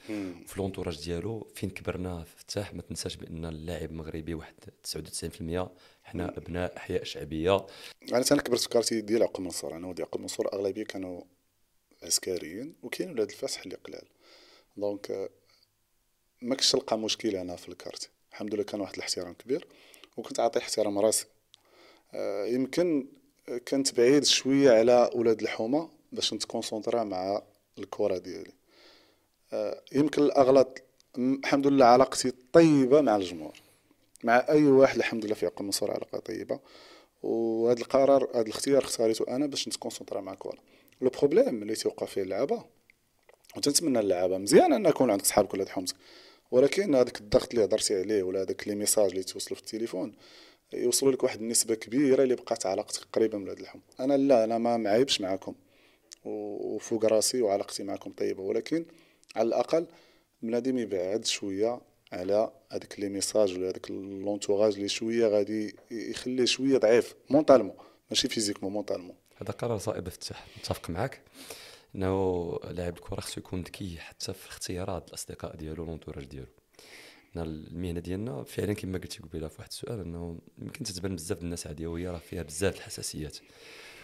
في l'entourage ديالو فين كبرنا فتاح ما تنساش بان اللاعب المغربي واحد 99% حنا ابناء احياء شعبيه أنا أنا كبرت في quartier ديال عقبة منصور أنا ودي عقبة منصور اغلبيه كانوا عسكريين وكاين ولاد الفصح اللي قلال. donc ما كنتش نلقى مشكل أنا في ال quartier الحمد لله كان واحد الاحترام كبير وكنت اعطي احترام راسي. آه، يمكن كنت بعيد شوية على ولاد الحومة باش نت concentra مع الكره ديالي. آه، يمكن الاغلط الحمد لله علاقتي طيبة مع الجمهور. مع أي واحد الحمد لله في عقل منصور علاقة طيبة. وهذا القرار هذا الاختيار اختاريته أنا باش نت concentra مع الكره le problème اللي توقع فيه اللعابه وتنتمنى اللعابه مزيان أن يكون عندك صحابك ولا حومتك ولكن هذاك الضغط اللي هضرتي عليه ولا هذاك les messages اللي توصلوا في التليفون يوصلوا لك واحد النسبة كبيرة اللي بقات علاقتك قريبة من هاد اللحم أنا لا أنا ما معيبش معاكم. وفوق راسي وعلاقتي معكم طيبة. ولكن على الأقل بنادم يبعد شوية على هذاك les messages ولا هذاك l'entourage اللي شوية غادي يخليه شوية ضعيف mentalement ماشي physiquement mentalement هذا قرار صائب افتتاح متفق معك إنه لاعب الكرة خصو يكون ذكي حتى في اختيارات الأصدقاء ديالو l'entourage ديالو. المهنة ديالنا فعلا كما قلتي قبيلة في واحد السؤال إنه يمكن تتبان بزاف الناس وهي راه فيها بزاف الحساسيات.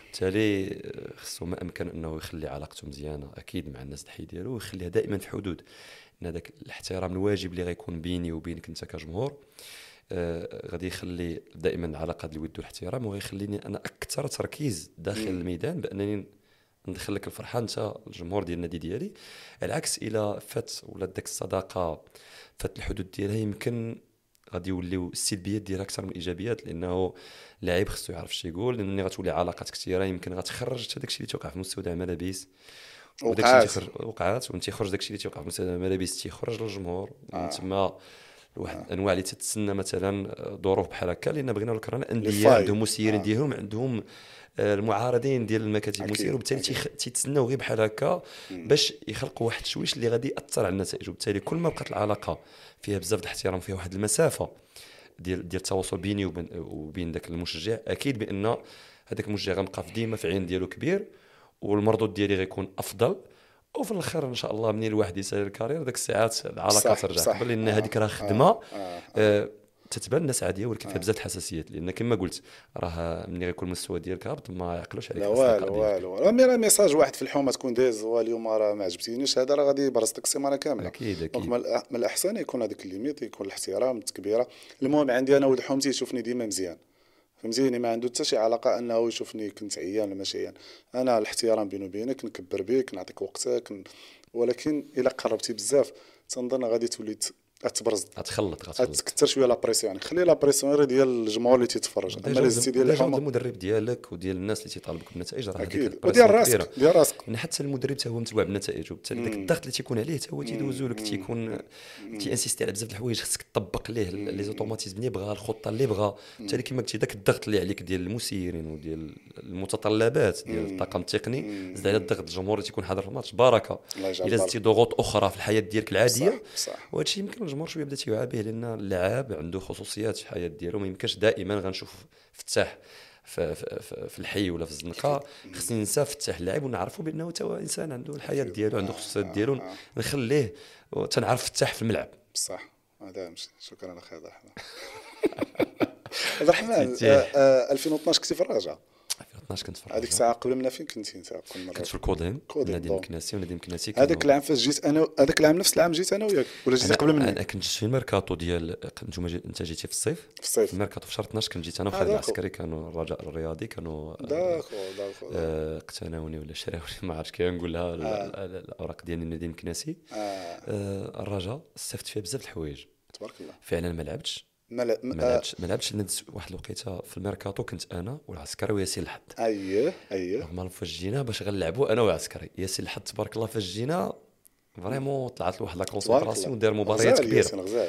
بالتالي آه، خصو ما أمكن إنه يخلي علاقته مزيانة. أكيد مع الناس الحي ديالو ويخليها دائما في حدود. إن هذاك الاحترام الواجب اللي غيكون بيني وبينك أنت كجمهور. غادي يخلي دائما العلاقه ديال الود والاحترام وغيخليني أنا أكثر تركيز داخل الميدان بأنني ندخل لك الفرحة أنت الجمهور ديال النادي ديالي. على العكس إلى فات ولا داك الصداقة فات الحدود ديالها يمكن غادي يوليو السلبيات ديالها أكثر من الإيجابيات لأنه اللاعب خصو يعرف شنو يقول لأن ملي غتولي علاقات كثيرة يمكن غتخرج حتى داكشي اللي توقع في مستودع الملابس وقعات. وقعات وانت تيخرج داكشي اللي توقع في مستودع الملابس تيخرج للجمهور. آه. تما واحد آه. الأنواع اللي تتسنى مثلا ظروف بحال هكا لأن بغينا الكران انديه عندهم مسيرين آه. ديالهم عندهم المعارضين ديال المكاتب المسيرة وبالتالي تيتسناو غير بحال هكا باش يخلقوا واحد التشويش اللي غادي يأثر على النتائج. وبالتالي كل ما بقات العلاقة فيها بزاف الاحترام فيها واحد المسافة ديال ديال التواصل بيني وبين وبين ذاك المشجع أكيد بأن هذاك المشجع غنبقى ديما في عين ديالو كبير والمردود ديالي غيكون أفضل. وفي الآخر إن شاء الله منين الواحد يسال ال carrière ديك الساعات العلاقه ترجع قبل لأن هذيك راه خدمة آه. آه. آه. آه. تتبان الناس عادية ولكن فيها بزاف الحساسيات لأن كما قلت راه ملي غيكون المستوى ديالك هابط ما يعقلوش عليك لا والو والو راه message واحد في الحومة تكون داز اليوم راه ما عجبتينيش هذا راه غادي يبرز لك السيمانة كاملة أكيد أكيد من الأحسن يكون هذاك ال limite يكون الاحترام التكبيرة المهم عندي أنا ولد حومتي يشوفني ديما مزيان فهمتيني ما عنده حتى شي علاقة أنه يشوفني كنت عيان ولا ماشي عيان. أنا الاحترام بيني وبينك نكبر بك نعطيك وقتك ولكن إلا قربتي بزاف تنظن غادي تولي غتبرز غتخلط غتخلط. غتكثر شوية la pression يعني خلي la pression غير ديال الجمهور اللي تيتفرج. أما زدتي ديال الحومه المدرب ديالك وديال الناس اللي تيطالبوك بالنتائج راه هذيك أكيد. ال pression وديال كبيرة. راسك ديال راسك. يعني حتى المدرب حتى هو متبوع بالنتائج وبالتالي ذاك الضغط اللي تيكون عليه حتى هو تيدوزو لك تيكون تيانسيستي على بزاف د الحوايج خصك تطبق ليه لي زوتوماتيزم اللي بغا الخطة اللي بغا. بالتالي كما قلتي ذاك الضغط اللي عليك ديال المسيرين وديال المتطلبات ديال الطاقم التقني زاد على الضغط الجمهور اللي تيكون حاضر في الماتش. بركه إلا زدتي ضغوط أخرى في الحياة ديالك العادية. الشيء يمكن الجمهور شوية بدا تيوعى به لأن اللاعب عنده خصوصيات في الحياة ديالو ما يمكنش دائما غنشوف فتاح في, في, في, الحي ولا في الزنقة. خصني ننسى فتاح اللاعب ونعرفوا بأنه حتى هو إنسان عنده الحياة ديالو عنده الخصوصيات ديالو نخليه تنعرف فتاح في الملعب. بصح هذا شكرا أخي عبد الرحمن. عبد الرحمن تيتيه. آه، آه، 2012 كنتي في الرجاء 2012 كنت في هذيك. الساعة قبل منا فين كنتي انت كل مرة. كنت في الكوديم كوديم، نادي bon. المكناسي ونادي المكناسي هذاك العام فاش جيت أنا هذاك العام نفس العام جيت أنا وياك ولا أنا قبل مني؟ أنا كنت جيت في الميركاتو ديال جي... أنت جيتي في الصيف. في في الصيف الميركاتو في شهر 12 كنت جيت أنا آه، وخالد d'accord. العسكري كانوا الرجاء الرياضي كانوا آه، d'accord d'accord. آه، اقتناوني ولا شراوني ما عرفتش كيف نقول لها ال- الأوراق ديال النادي المكناسي آه. آه، الرجاء استفدت فيها بزاف الحوايج. تبارك الله. فعلا ما لعبتش. ما ما آه، لعبتش ما لعبتش واحد الوقيتة في الميركاتو كنت أنا والعسكري وياسين الحظ اييه اييه normal فاش جينا باش غنلعبوا أنا والعسكري. ياسين الحظ تبارك الله فاش جينا vraiment طلعت له واحد la concentration الله. ودار مباريات كبيرة.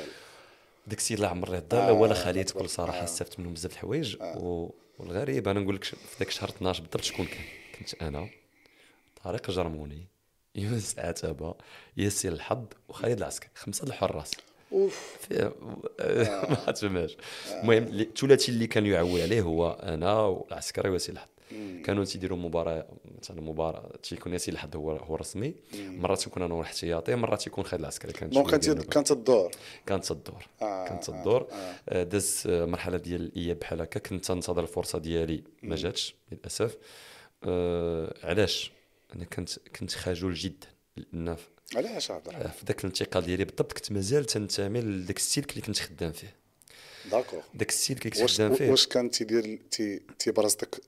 داك السيد الله عمر الدار آه، هو لا خالد تبارك- بكل صراحة آه. استفدت منهم بزاف الحوايج. و- والغريب أنا نقول لك في ذاك الشهر 12 بالضبط شكون كان؟ كنت أنا. طارق الجرموني يونس عتبة ياسين الحظ وخالد العسكري. خمسة الحراس اوف. فيها ما تفهمهاش. المهم الثلاثي اللي كان يعول عليه هو أنا والعسكري وياسين الحظ كانوا تيديروا مباراة مثلا مباراة تيكون ياسين الحظ هو هو الرسمي مرات تكون أنا احتياطي مرات يكون خالد العسكري. كانت donc كانت. كانت الدور. كانت الدور. آه، كانت آه، الدور. آه. آه، داز آه، مرحلة ديال الإياب بحال هكا. كنت تنتظر الفرصة ديالي. ما جاتش للأسف. آه علاش؟ أنا كنت كنت خجول جدا لأن علاش عبد الرحمن في ذاك الانتقال ديالي بالضبط كنت مازال تنتمي لذاك السلك اللي كنت خدام فيه d'accord ذاك السلك اللي كنت خدام فيه واش كان تيدير تي تيبرزتك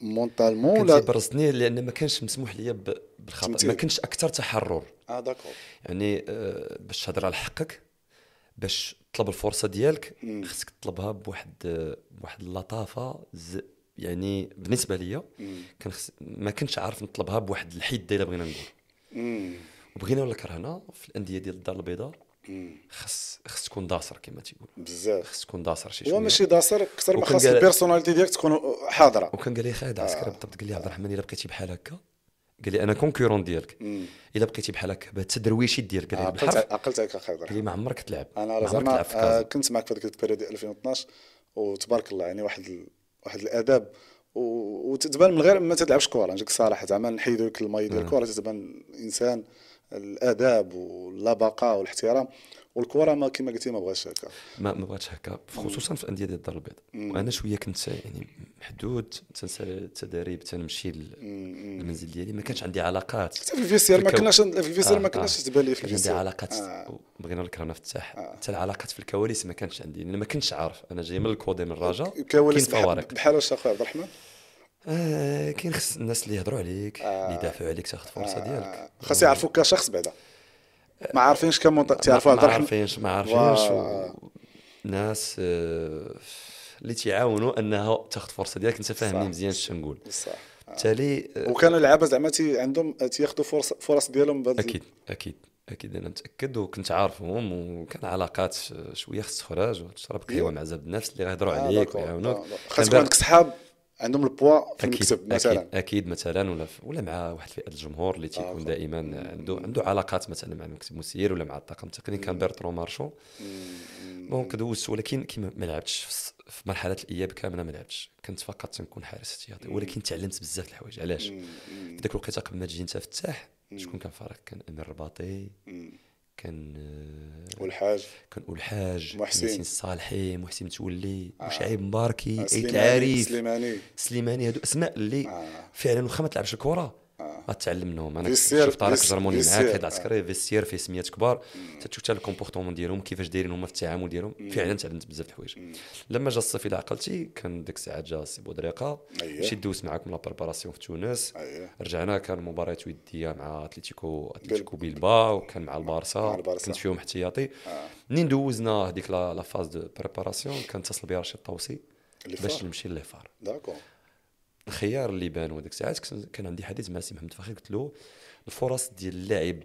mentalement ولا تيبرزني لأن ما كانش مسموح لي ب- بالخطأ. ما كنتش أكثر تحرر آه d'accord يعني آه، باش تهضر على حقك باش تطلب الفرصة ديالك. خصك تطلبها بواحد آه، بواحد اللطافة ز... يعني بالنسبة ليا. كان. ما كنتش عارف نطلبها بواحد الحده الا بغينا نقول. وبغينا ولا كرهنا في الأندية ديال الدار البيضاء. خص خص تكون داصر كما تيقول بزاف. خص تكون داصر شي هو شوية. ماشي داصر أكثر ما خاص ال personnalité ديالك تكون حاضرة. وكان قال لي خالد عسكري آه. بالضبط قال لي عبد الرحمن إلا بقيتي بحال هكا قال لي أنا concurrent ديالك. إلا بقيتي بحال هكا بهذا التدرويشي ديالك قال لي بالحرف عقلت عليك أخي قال لي ما عمرك تلعب أنا ما راه عمرك زعما تلعب في آه، كازا. كنت معك في هذيك ال période ديال 2012 وتبارك الله يعني واحد ال... واحد الاداب وتتبان من غير ما تلعبش كره نجيك الصراحه زعما نحيدو لك الماي ديال الكره تتبان إنسان الآداب واللبقة والاحترام والكرة ما كما قلتي ما بغاش هكا. ما ما بغاتش هكا خصوصا في الأندية ديال الدار البيضاء وأنا شوية كنت يعني محدود تنسى التدريب تنمشي لل- للمنزل ديالي. ما كانش عندي علاقات. حتى في الفيسير ما كناش في الفيسير آه، ما كناش آه. تبان لي في كان عندي الفيسير. علاقات. آه. بغينا فتاح آه. حتى العلاقات في الكواليس ما كانش عندي. لأن ما كنتش عارف. أنا جاي من الكودي من الرجاء كواليس كاين بحال فوارق. بحال واش اخويا عبد الرحمن؟ آه كاين خص الناس اللي يهضروا عليك اللي يدافعوا عليك تاخذ فرصة ديالك. آه، خاص يعرفوك كشخص بعدا. ما عارفينش كم ما تعرفوا عبد ما عارفينش ما عارفينش. و- ناس آه، اللي تيعاونوا أنها تاخذ فرصة ديالك. أنت فاهمني صح. مزيان اش تنقول. بصح بالتالي آه، وكانوا اللعابه زعما عندهم تياخذوا فرص فرص ديالهم بهذا أكيد أكيد أكيد. أنا متأكد وكنت عارفهم وكان علاقات شوية خص تخرج وتشرب قهوة مع زاد الناس اللي غيهضروا آه، عليك. ويعاونوك. آه، داكور. كان خاص يكون بقى- عندك صحاب. عندهم البوا في المكتب مثلا أكيد أكيد مثلا ولا ولا مع واحد فئه الجمهور اللي تيكون دائما عنده عنده علاقات مثلا مع المكتب المسير ولا مع الطاقم التقني كان بيرترو مارشو. donc دوزت ولكن كيما ما لعبتش في مرحلة الإياب كاملة ما لعبتش. كنت فقط تنكون حارس احتياطي ولكن تعلمت بزاف د الحوايج. علاش؟ في ذاك الوقيته قبل ما تجي أنت فتاح شكون كان فارق؟ كان أمير الرباطي كان آه، والحاج كان الحاج محسن. الصالحي محسن متولي وشعيب مباركي أيت سليماني العارف سليماني. سليماني هادو أسماء اللي آه. فعلا واخا ما تلعبش الكرة. غتعلم منهم أنا شوف طارق جرموني معاك vestiaire، في العسكريه vestiaire فيه سميات كبار. تتشوف حتى ال comportement ديالهم كيفاش دايرين هما في التعامل ديالهم. فعلا تعلمت بزاف د الحوايج. لما جا الصيف إلى عقلتي كان ديك الساعات جا سي بودريقه أييه. مشيت دوزت معاكم la préparation في تونس. أييه. رجعنا كان مباريات وديه مع اتليتيكو اتليتيكو بيلباو وكان مع البارسا. مع البارسا. كنت فيهم احتياطي منين دوزنا هذيك la phase de préparation كان اتصل بي رشيد طوسي باش. نمشي للفار d'accord الخيار اللي بان وديك الساعات كان عندي حديث مع سي محمد فخر قلت له الفرص ديال اللاعب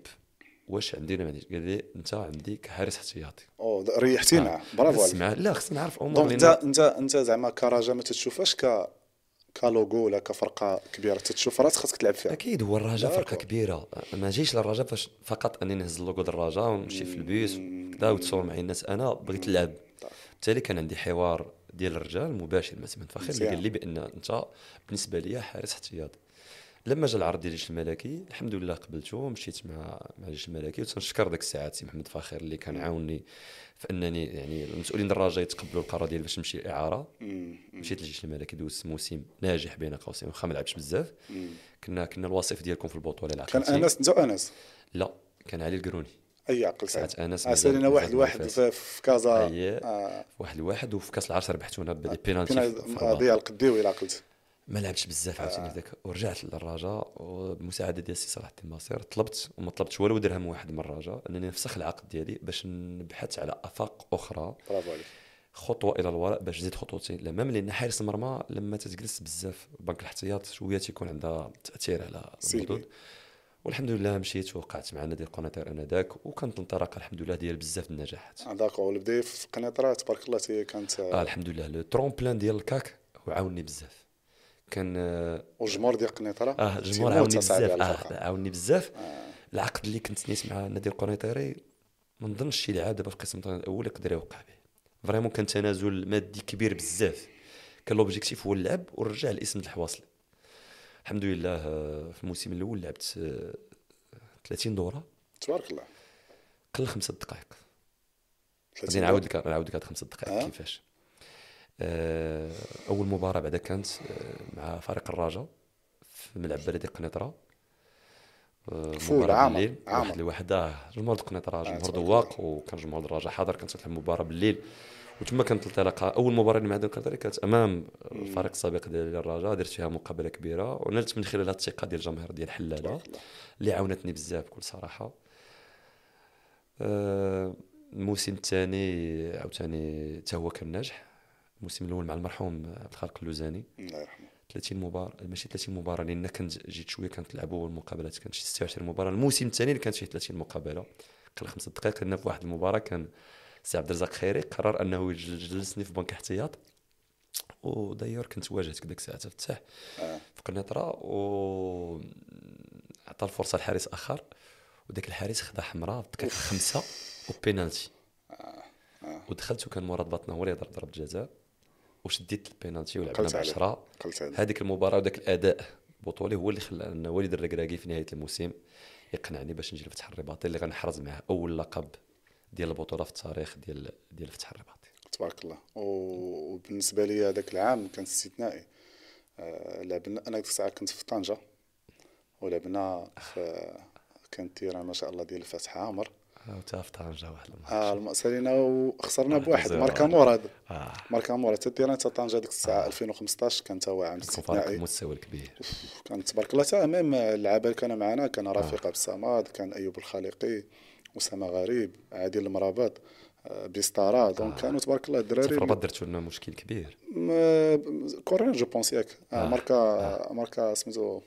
واش عندي ولا ما عنديش؟ قال لي انت عندك حارس احتياطي. أو ريحتينا. برافو بس عليك. مع لا خصني نعرف أمور donc انت انت انت زعما كرجاء ما تتشوفهاش ك كلوغو ولا كفرقة كبيرة تتشوف راسك خاصك تلعب فيها. أكيد هو الرجاء فرقة. كبيرة. ما جيتش للرجاء فاش فقط أني نهز اللوغو ديال الرجاء ونمشي في البيس كذا وتصور معي الناس. أنا بغيت نلعب. بالتالي كان عندي حوار ديال الراجل مباشر مع سي محمد فخر اللي. قال لي بأن أنت بالنسبة لي حارس احتياطي لما جا العرض ديال الجيش الملكي الحمد لله قبلته مشيت مع مع الجيش الملكي وتنشكر ديك الساعات سي محمد فاخر اللي كان عاوني في أنني يعني المسؤولين ديال الرجاء يتقبلوا القرار ديالي باش نمشي اعاره مشيت للجيش الملكي دوزت موسم ناجح بين قوسين واخا ما لعبتش بزاف. كنا كنا الوصيف ديالكم في البطولة اللي كان. انس انت وانس لا كان علي القروني. أي عقل ساعات أنس عسالينا مازال- واحد واحد. في في كازا. آه، واحد الواحد وفي كأس العرش ربحتونا بدي بينالتي بينا- في- في آه،. ضياء القديوي إلى عقلت ما لعبتش بزاف عاوتاني ذاك. ورجعت للرجاء وبمساعده ديال السي صلاح الدين ناصر طلبت وما طلبتش والو درهم واحد من الرجاء أنني نفسخ العقد ديالي باش نبحث على آفاق أخرى. برافو عليك. خطوة إلى الوراء باش نزيد خطوتين الامام لأن حارس المرمى لما تتجلس بزاف. بنك الاحتياط شوية تيكون عندها تأثير على. الردود والحمد لله مشيت وقعت مع نادي القناطير آنذاك وكانت الانطلاقه الحمد لله ديال بزاف النجاحات. آه، d'accord والبدايه في القنيطره تبارك الله كانت آه الحمد لله. le tremplin ديال الكاك وعاوني بزاف. كان آه، والجمهور ديال القنيطره آه الجمهور عاوني بزاف. الفرقة. عاوني بزاف. العقد اللي كنت نيت مع نادي القنيطري ما نظنش شي لاعب دابا في قسم الأول يقدر يوقع به. vraiment كان تنازل مادي كبير بزاف. كان l'objectif هو اللعب ورجع الاسم الحواصلي الحمد لله آه، في الموسم الأول لعبت آه، 30 دورة. تبارك الله. قل خمسة دقائق. 30 غادي نعاود لك نعاود لك هاد خمسة دقائق آه. كيفاش. آه، أول مباراة بعدا كانت آه، مع فريق الرجاء في ملعب بلدي قنيطرة. آه، مباراة بالليل. واحد لواحد آه جمهور قنيطرة جمهور ذواق وكان جمهور الرجاء حاضر كانت تلعب مباراة بالليل. وتما كانت الانطلاقه أول مباراة اللي مع نادي القنيطري كانت أمام الفريق السابق ديال الرجاء درت فيها مقابلة كبيرة. ونلت من خلالها الثقة ديال الجماهير ديال حلالة اللي عاونتني بزاف بكل صراحة. آه، الموسم الثاني عاوتاني حتى هو كان ناجح. الموسم الأول مع المرحوم عبد الخالق اللوزاني. الله يرحمه. 30 مباراة ماشي 30 مباراة لأن كنت جيت شوية كنتلعبوا المقابلات كانت شي 26 مباراة. الموسم الثاني اللي كانت فيه 30 مقابلة. قل خمسة دقائق لأن في واحد المباراة كان سي عبد الرزاق خيري قرر أنه يجل- يجلسني في بنك احتياط وداير كنت واجهت ديك الساعة فتح آه. في قنيطره و عطى الفرصة لحارس آخر. وداك الحارس خدا حمراء في الدقيقه خمسة وبينالتي ودخلت وكان مراد بطنه هو اللي ضرب ضربة جزاء. وشديت البينالتي ولعبنا قلت عليه. هذيك المباراة وذاك الأداء البطولي هو اللي خلى أن وليد الركراكي في نهاية الموسم يقنعني باش نجي لفتح الرباطي اللي غنحرز معاه أول لقب. ديال البطولة في التاريخ ديال ديال فتح الرباطي. تبارك الله. وبالنسبة لي هذاك العام كان استثنائي. آه، لعبنا أنا ديك الساعة كنت في طنجة ولعبنا في كانت تيران ما شاء الله ديال الفتح عامر وتا في طنجة واحد الماتش. آه المأسالينا وخسرنا آه، بواحد. ماركا مراد آه. ماركا مراد حتى تيران حتى طنجة ديك الساعة 2015 كان تا هو عام كان استثنائي. المستوى الكبير. كان تبارك الله. تا ميم اللعابه اللي كانوا معنا كان رفيق عبد الصمد كان أيوب الخالقي. اسامه غريب عادل المرابط آه، بيستارا دونك كانوا تبارك الله في الدراري الرباط درتو لنا مشكل كبير. كورين جو بونس ياك. آه، آه. ماركا ماركا سميتو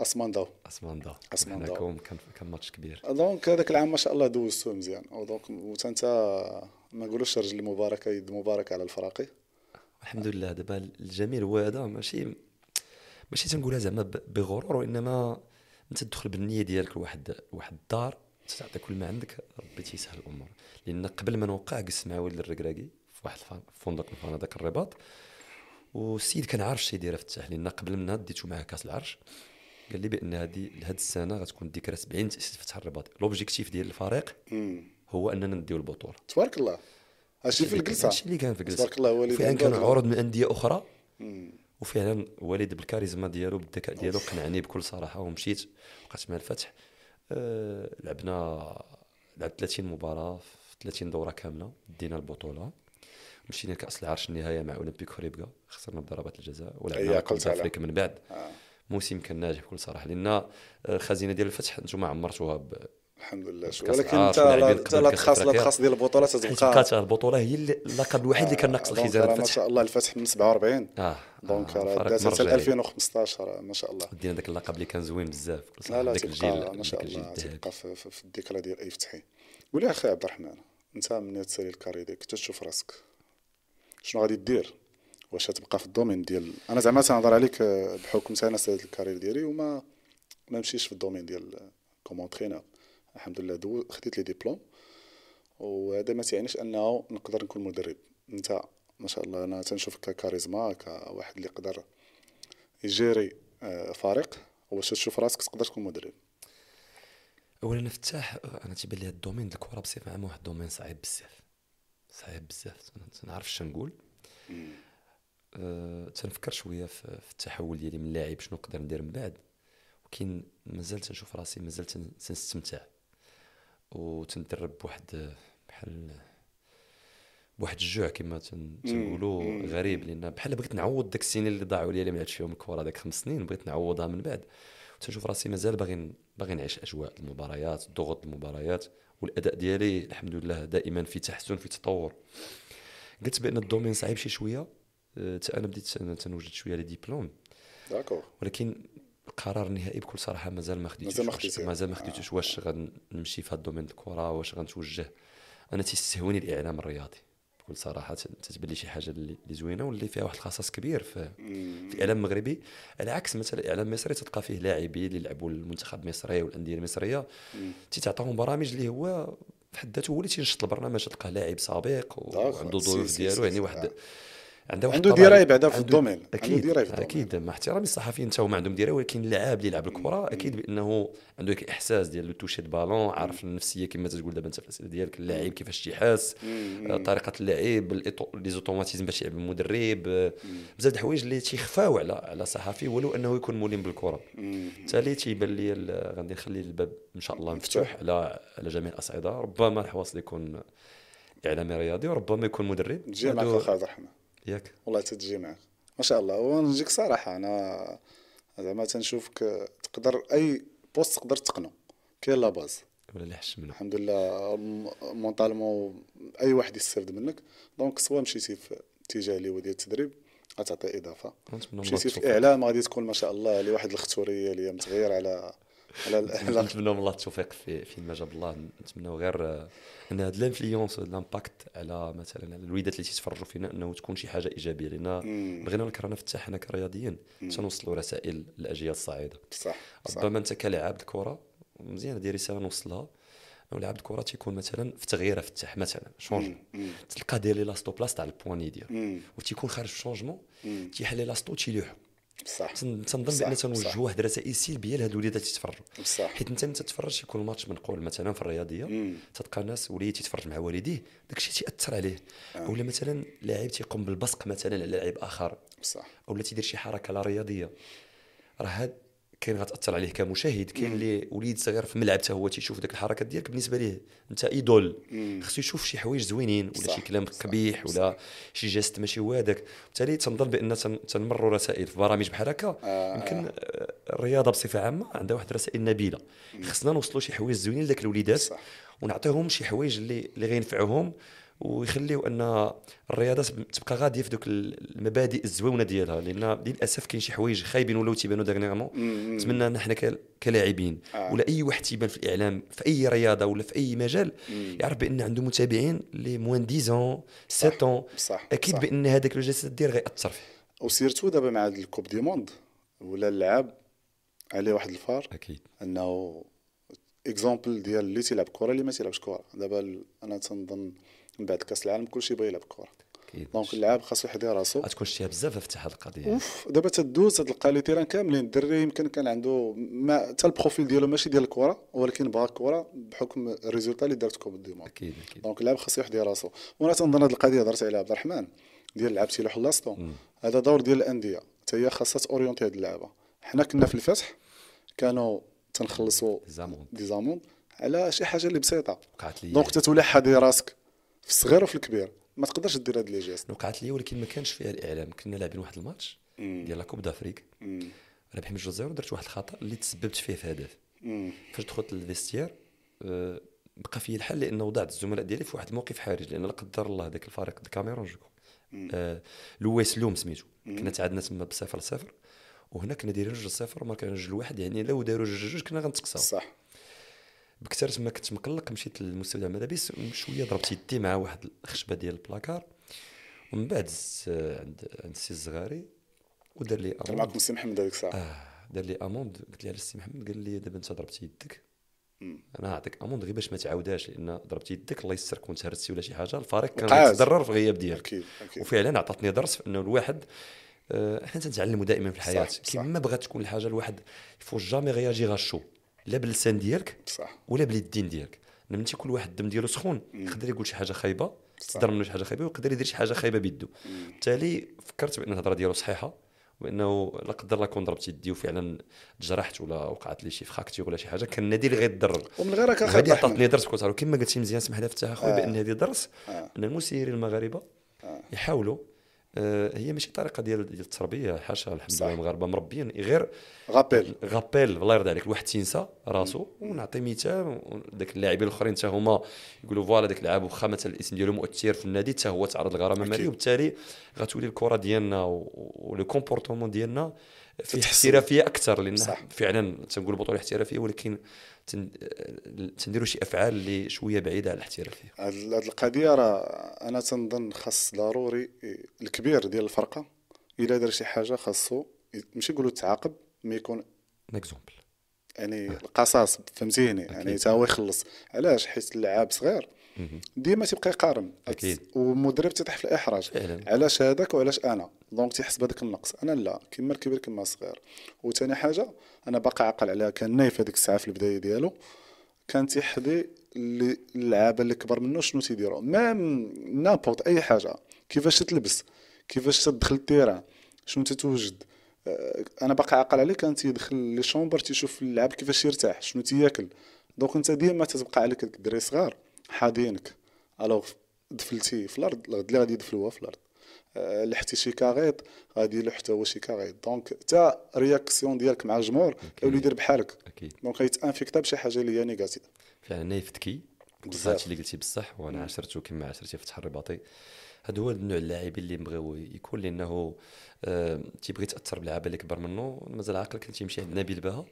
اسمانداو أسماندا. أسماندا. حناكم كان كان ماتش كبير. دونك هذاك العام ما شاء الله دوزتو مزيان. ودونك وانت ما نقولوش رجل مباركه يد مباركه على الفراقي. الحمد لله دابا الجميل هو هذا. ماشي ماشي تنقولها زعما بغرور وإنما انت تدخل بالنية ديالك لواحد واحد الدار. تعطي كل ما عندك ربي تيسهل الأمور. لأن قبل ما نوقع جلست مع ولد الركراكي في واحد الف- فندق من فنادق الرباط والسيد كان عارف الشيء دايره في الفتح لأن قبل منها ديتو معاه كاس العرش قال لي بأن هذه لهاد السنة غتكون الذكرى 70 تأسيس فتح الرباط. L'objectif ديال الفريق. هو أننا نديو البطولة. تبارك الله. هادشي في الجلسة. هادشي اللي كان في الجلسة. تبارك الله اللي فعلا كانوا هذا- عروض من أندية أخرى. مم. وفعلا والد بالكاريزما ديالو بالذكاء ديالو قنعني بكل صراحة ومشيت بقيت مع الفتح. لعبنا لعبت 30 مباراة في 30 دورة كاملة دينا البطولة مشينا كاس العرش النهايه مع أولمبيك خريبكا خسرنا بضربات الجزاء ولعبنا كاس افريقيا من بعد آه. موسم كان ناجح بكل صراحة لأن الخزينه ديال الفتح أنتم عمرتوها الحمد لله. شو ولكن انت لا تخاص لا تخاص ديال البطولة تتبقى البطولة هي اللقب الوحيد اللي كان ناقص الخزانه الفتح ما شاء الله الفتح من 47 آه donc راه دازت حتى 2015 ما شاء الله. دينا ذاك اللقب اللي كان زوين بزاف. لا لا الجيل ما شاء الله تبقى في, الذكرى ديال أي فتحي. قول أخي عبد الرحمن أنت ملي تسالي ال carrière ديالك تشوف راسك. شنو غادي دير؟ واش تبقى في ال domaine ديال أنا زعما تنهضر عليك بحكم أنا ساليت ال carrière ديالي وما ما مشيش في ال domaine ديال comme entraîneur الحمد لله دو خديت les diplômes وهذا ما تعنيش أنه نقدر نكون مدرب. أنت ما شاء الله أنا تنشوفك ككاريزما كواحد اللي يقدر يجيري آه، فريق واش تشوف راسك تقدر تكون مدرب. اولا فتاح أنا تيبان لي ال domaine ديال الكره بصفه عامه واحد ال domaine صعيب بزاف. صعيب بزاف. ما نعرفش نقول. أه تنفكر شوية في التحول ديالي من لاعب شنو نقدر ندير من بعد. ولكن مازال تنشوف راسي مازال تنستمتع. وتندرب بواحد بحال بواحد الجوع كما تنقولوا غريب لأن بحال بغيت نعوض داك السنين اللي ضاعوا لي ما لعبتش فيهم الكره داك خمس سنين بغيت نعوضها من بعد. تنشوف راسي مازال باغي باغي نعيش أجواء المباريات ضغط المباريات والأداء ديالي الحمد لله دائما في تحسن في تطور. قلت بأن الدومين صعيب شي شوية أه، أنا بديت تنوجد شوية les diplômes. d'accord ولكن القرار النهائي بكل صراحة مازال ما خديتوش مازال ما خديتوش. واش غنمشي في هذا ال domaine الكرة؟ واش غنتوجه؟ أنا تيستهوني الإعلام الرياضي. بكل صراحة تتبان لي شي حاجة اللي زوينة واللي فيها واحد الخصاص كبير في, في الإعلام المغربي. على عكس مثلا الإعلام المصري تلقى فيه لاعبين اللي لعبوا المنتخب المصري والأندية المصرية. تيتعطاهم برامج اللي هو في حد ذاته هو اللي تينشط البرنامج تلقاه لاعب سابق وعنده ضيوف ديالو. يعني واحد عنده عنده دراية بعدا في ال domaine. أكيد أكيد. مع احترامي الصحفيين حتى هما عندهم دراية ولكن اللاعب اللي يلعب الكرة أكيد بأنه عنده ذاك الاحساس ديال le toucher ballon عارف النفسية كما تقول دابا أنت في الأسئلة ديالك اللاعب كيفاش تيحس آه، طريقة اللعب les automatismes باش يلعب المدرب آه، بزاف د الحوايج اللي تيخفاو على على صحفي ولو أنه يكون ملم بالكرة. بالتالي تيبان لي غادي نخلي الباب إن شاء الله مفتوح على على جميع الأصعدة. ربما الحواصلي يكون إعلامي رياضي وربما يكون مدرب. اخ عبد الرحمن ياك. والله تتجي معك ما شاء الله. ونجيك صراحة أنا زعما تنشوفك تقدر أي poste تقدر تقنو كاين la base. ولا اللي حش منه. الحمد لله. mentalement أي واحد يستافد منك. donc soit مشيتي في اتجاه اللي هو ديال التدريب غتعطي إضافة. مشيتي في اعلام غادي تكون ما شاء الله لواحد trajectoire اللي متغير على على نتمنى من الله التوفيق في فيما جاب الله. نتمنى غير إن هاد ال influence ال impact على مثلا على الوليدات اللي تيتفرجوا فينا إنه تكون شي حاجة إيجابية. لأن بغينا نكرهنا نفتح حنا كرياضيين تنوصلوا رسائل للاجيال الصاعده صح ربما أنت كلاعب الكره مزيان دير رسالة نوصلها. أو لاعب الكره تيكون مثلا في تغييره فتح مثلا changé تلقى داير l'élastoplaste تاع ال poignet ديالو وتيكون خارج ال changement تيحل l'élasto تيلوح صح تنظن بأن تنوجهوا واحد الرسائل سلبيه لهاد الوليدات تيتفرجوا صح حيت أنت ملي تتفرج يكون الماتش منقول مثلا في الرياضية تلقى الناس وليد تيتفرج مع والديه داك الشيء تيأثر عليه. آه. ولا مثلا لاعب تيقوم بالبصق مثلا على لاعب آخر. صح أولا تيدير شي حركة لا رياضية. راه هاد كاين غتأثر عليه كمشاهد كاين اللي وليد صغير في الملعب حتى هو تيشوف ديك الحركات ديالك بالنسبة ليه انت إيدول. خصو يشوف شي حوايج زوينين ولا شي كلام قبيح ولا شي geste ماشي هو هذاك. بالتالي تنظن بأن تنمروا رسائل في برامج بحال هكا. آه. يمكن الرياضة بصفة عامة عندها واحد الرسائل نبيلة. خصنا نوصلوا شي حوايج زوينين لذاك الوليدات ونعطيهم شي حوايج اللي اللي غينفعوهم. ويخليو أن الرياضة تبقى غادية في دوك المبادئ الزوينة ديالها. لأن للأسف كاين شي حوايج خايبين ولاو تيبانوا dernièrement نتمنى أن حنا كلاعبين. آه. ولا أي واحد تيبان في الإعلام في أي رياضة ولا في أي مجال مم. يعرف بأن عنده متابعين les moins 10 7 صح أكيد صح. بأن هذاك le geste دير غيأثر فيه. و surtout دابا مع ال coupe du monde ولا اللعاب عليه واحد ال phare أكيد. أنه exemple ديال اللي تيلعب كرة اللي ما تيلعبش كرة. دابا أنا تنظن من بعد كاس العالم كلشي بغى يلعب كرة. donc اللاعب خاصو يحضر راسو. غتكون شتيها بزاف فتح هذه القضية. أوف دابا تدوز تلقى les terrains كاملين. الدري يمكن كان عنده ما حتى ال profil ديالو ماشي ديال الكرة ولكن بغى الكرة بحكم ال résultat اللي دارت coupe du monde أكيد أكيد. donc اللاعب خاصو يحضر راسو. وأنا تنظن هذه القضية هضرت عليها عبد الرحمن ديال لعبتي l'élasto هذا دور ديال الأندية. حتى هي خاصها ت orienter هاد اللعبة. حنا كنا في الفتح كانوا تنخلصوا amendes des amendes على شي حاجة اللي بسيطة. donc تتولي حاضي راسك. في الصغير وفي الكبير ما تقدرش دير هاد les gestes. وقعت لي ولكن ما كانش فيها الإعلام كنا لاعبين واحد الماتش ديال la Coupe d'Afrique. رابحين بجوج zéro درت واحد الخطأ اللي تسببت فيه في هدف. فاش دخلت لل vestiaire آه، بقى فيه الحال لأنه وضعت الزملاء ديالي في واحد الموقف حرج لأن لا قدر الله ذاك الفريق د كاميرون جو آه، لويس لوم سميتو. كنا تعادلنا تما بصفر صفر وهنا كنا دايرين جوج صفر وما كان جوج لواحد يعني لو داروا جوج جوج كنا غنتقصاو. صح. بكثر تما كنت مقلق مشيت للمستودع الملابس شوية ضربت يدي مع واحد الخشبة ديال البلاكار. ومن بعد آه، عند عند السي الزغاري ودار لي amende. معكم سي محمد هذيك الساعة. آه دار لي amende. قلت لي على السي محمد قال لي دابا أنت ضربت يدك. أنا نعطيك amende غير باش ما تعاودهاش لأن ضربت يدك الله يستر كنت هرستي ولا شي حاجة الفريق كان. يتضرر في الغياب ديالك. وفعلا عطاتني درس في أنه الواحد آه، حنا تنتعلموا دائما في الحياة. كيما بغات تكون الحاجة الواحد il faut jamais réagir à chaud لا باللسان ديالك صح. ولا باليدين ديالك. لما انت كل واحد الدم ديالو سخون يقدر يقول شي حاجة خايبة تصدر منه شي حاجة خايبة ويقدر يدير شي حاجة خايبة بيدو. بالتالي فكرت بأن الهضرة ديالو صحيحة وانه لا قدر الله كون ضربت يدي وفعلا تجرحت ولا وقعت لي شي فراكتير ولا شي حاجة كان النادي اللي غيتضرر ومن غير هكا خاطر عطاتني درس كنت كما قلتي مزيان سمح لي فتح اخويا آه. بأن هذه درس آه. أن المسيرين المغاربة يحاولوا آه، هي ماشي طريقة ديال ديال التربية حاشا الحمد. لله المغاربه مربيين غير غابيل غابيل الله يرضي عليك الواحد تينسى راسو ونعطي مثال ذاك اللاعبين الآخرين حتى هما يقولوا voilà ذاك اللاعب واخا مثلا الاسم ديالو مؤثر في النادي حتى هو تعرض لغرامة. ماليه وبالتالي غتولي الكرة ديالنا و le comportement ديالنا تتحسن. احترافيه أكثر لأن صح. فعلا تنقول بطولة احترافية ولكن تن- تنديروا شي أفعال اللي شوية بعيدة على الاحترافية. هاد القضية راه أنا تنظن خاص ضروري الكبير ديال الفرقة. إلا دار شي حاجة خاصو ماشي يقولوا تعاقب mais يكون exemple يعني القصاص فهمتيني؟ يعني حتى هو يخلص. علاش؟ حيت اللعاب صغير. ديما تيبقى يقارن أكيد. والمدرب تيطيح في الإحراج. فعلا. علاش هذاك وعلاش أنا؟ donc تيحسب هذاك النقص. أنا لا. كيما الكبير كيما الصغير. وثاني حاجة أنا باقي عاقل عليها. كان نايف هذيك الساعة في البداية ديالو. كان اللي- اللعابة اللي كبر منه شنو تيديروا même n'importe أي حاجة. كيفاش تلبس؟ كيفاش تدخل ال terrain؟ شنو تتوجد؟ آه، أنا باقي عاقل عليه. كان تيدخل les chambres تيشوف اللعاب كيفاش يرتاح شنو تياكل. donc أنت ديما تتبقى عليك الدراري صغار. حاضينك alors دفلتي في الأرض الغد اللي غادي يدفلوها في الأرض. آه، لحتي شي كاغيط غادي له حتى هو شي كاغيط. donc حتى réaction ديالك مع الجمهور يولي يدير بحالك. donc غيت infecter بشي حاجة اللي هي négative. فعلا نايف ذكي بزاف. هادشي اللي قلتي بصح وأنا عاشرته كما عاشرتي فتح الرباطي. هذا هو النوع اللاعبين اللي بغاو يكون لأنه آه، تيبغي يتاثر باللعابه اللي كبر منه. مازال عاقل كان تيمشي عند نبيل باها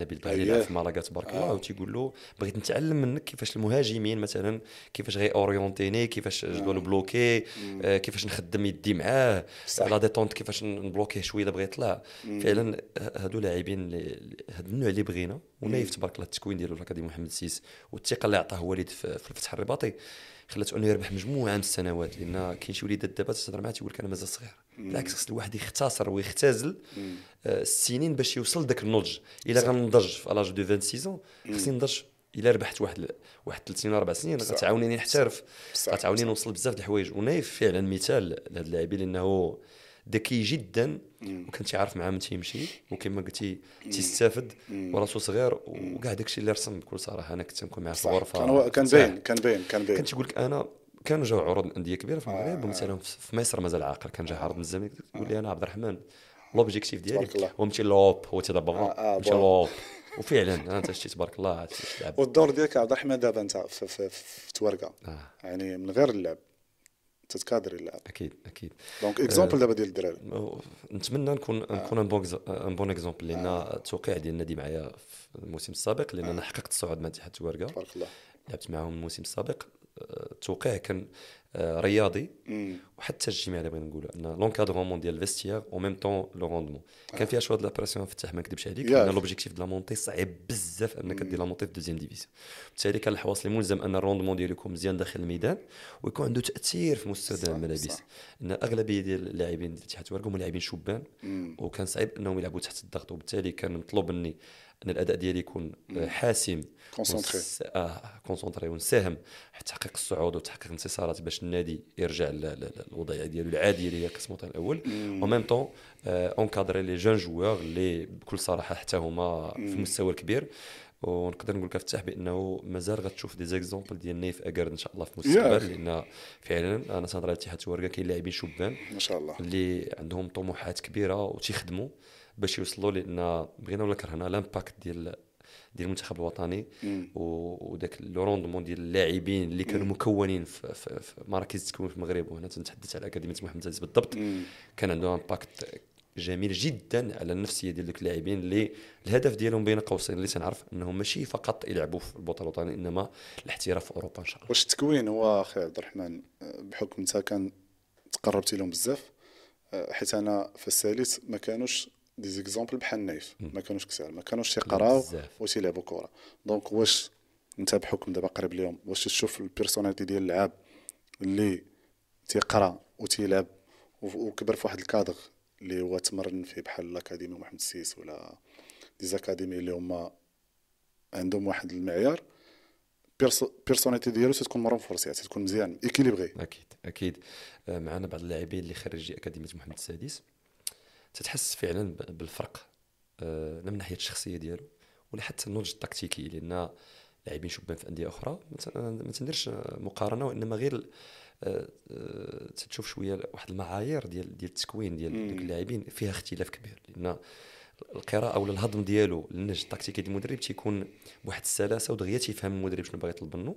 نبيل باها اللي أييه. لعب في مالاغا تبارك الله آه. وتيقول له بغيت نتعلم منك كيفاش المهاجمين مثلا كيفاش غي orienter ني كيفاش le bloquer آه، كيفاش نخدم يدي معاه. la détente كيفاش ن bloquer يه شوية الا بغى يطلع فعلا هادو لاعبين هاد النوع اللي بغينا ونايف تبارك الله التكوين ديالو في الاكاديميه محمد السيس والثقة اللي عطاه وليد في الفتح الرباطي خلاته أنه يربح مجموعة من السنوات لأن كاين شي وليدات دابا تهضر معاه تيقول لك أنا مازال صغير بالعكس خص الواحد يختصر ويختزل آه، السنين باش يوصل ذاك النضج. إلا غنضج في ال âge de 26 خصني نضج إلا ربحت واحد واحد ثلاث سنين أربع سنين. غتعاونيني نحترف. غتعاونيني نوصل بزاف د الحوايج. ونايف فعلا مثال لهاد اللاعبين لأنه ذكي جدا وكان تيعرف مع من تيمشي وكما قلتي تيستافد. وراسو صغير وكاع داكشي اللي رسم بكل صراحة. أنا كنت نكون معاه في الغرفة. كان. باين كان باين كان باين كان تيقول لك أنا كانوا جاو عروض الانديه كبيرة في المغرب ومثلا في مصر مازال عاقل كان جا عرض من الزمالك يقول لي أنا عبد الرحمن l'objectif ديالي الله. هو مشي لوب هو تيضرب آه، آه، مشي. لوب وفعلا أنت شتي تبارك الله تلعب والدور ديالك عبد الرحمن دابا أنت في, في, في تورقة. آه. يعني من غير اللعب تت cadrer اللعب. أكيد أكيد. donc exemple دابا ديال الدراري. نتمنى نكون نكون un bon un bon exemple لأن التوقيع ديال النادي معايا في الموسم السابق لأن أنا حققت الصعود مع اتحاد تواركة. تبارك الله. لعبت معاهم الموسم السابق. آه، التوقيع كان آه، رياضي. وحتى الجميع اللي بغينا نقولوا إن l'encadrement ديال ال vestiaire au même temps le rendement كان فيها شوية د la pression فتاح ما نكذبش عليك. لأن l'objectif de la montée صعيب بزاف إنك دير la montée في deuxième division بالتالي كان الحواصلي ملزم أن ال rendement ديالو يكون مزيان داخل الميدان ويكون عنده تأثير في مستوى الملابس. إن أغلبية ديال اللاعبين ديال اتحاد تواركة هما لاعبين شبان. وكان صعيب إنهم يلعبوا تحت الضغط وبالتالي كان مطلوب مني أن الأداء ديالي يكون آه، حاسم concentré ونس- آه concentré ونساهم في تحقيق الصعود وتحقيق انتصارات باش النادي يرجع للوضعية ديالو العادية اللي هي القسم الوطني الأول. و même temps encadrer les jeunes joueurs اللي بكل صراحة حتى هما في المستوى الكبير. ونقدر نقول لك فتاح بأنه مازال غتشوف des exemples ديال نايف اكرد إن شاء الله في المستقبل. لأن فعلا أنا تنهضر على الاتحاد التواركة كاين لاعبين شبان ما شاء الله. اللي عندهم طموحات كبيرة وتيخدموا. باش يوصلوا لأن بغينا ولا كرهنا l'impact ديال ديال المنتخب الوطني مم. و- وداك le rendement ديال اللاعبين اللي كانوا مكونين في, في, في مراكز التكوين في المغرب وهنا تنتحدث على أكاديمية محمد السادس بالضبط مم. كان عندهم impact جميل جدا على النفسية ديال دوك اللاعبين اللي الهدف ديالهم بين قوسين اللي تنعرف إنهم ماشي فقط يلعبوا في البطولة الوطنية إنما الاحتراف في أوروبا إن شاء الله واش التكوين هو أخي عبد الرحمن بحكم أنت كان تقربتي لهم بزاف حيت أنا في الثالث ما كانوش دي زيكزامبل بحال نايف ما كانوش كثار ما كانوش تيقراو. وتيلعبوا كره دونك واش انت بحكم دابا قريب ليهم واش تشوف البيرسوناليتي ديال اللعاب اللي تيقرا وتيلعب وكبر في واحد الكادر اللي هو تمرن فيه بحال الاكاديمي محمد السيس ولا des académies اللي هما عندهم واحد المعيار personnalité ديالو تكون م renforcée تكون مزيان équilibrée أكيد أكيد معنا بعض اللاعبين اللي خريجي اكاديميه محمد السادس تتحس فعلا بالفرق آه، لا من ناحية الشخصية ديالو ولا حتى النضج التكتيكي لأن لاعبين شبان في أندية أخرى ما ما تنديرش مقارنة وإنما غير آه، آه، تتشوف شوية واحد المعايير ديال ديال التكوين ديال دوك اللاعبين فيها اختلاف كبير لأن القراءة ولا الهضم ديالو للنهج التكتيكي ديال المدرب تيكون بواحد السلاسة ودغيا تيفهم المدرب شنو باغي يطلب منه.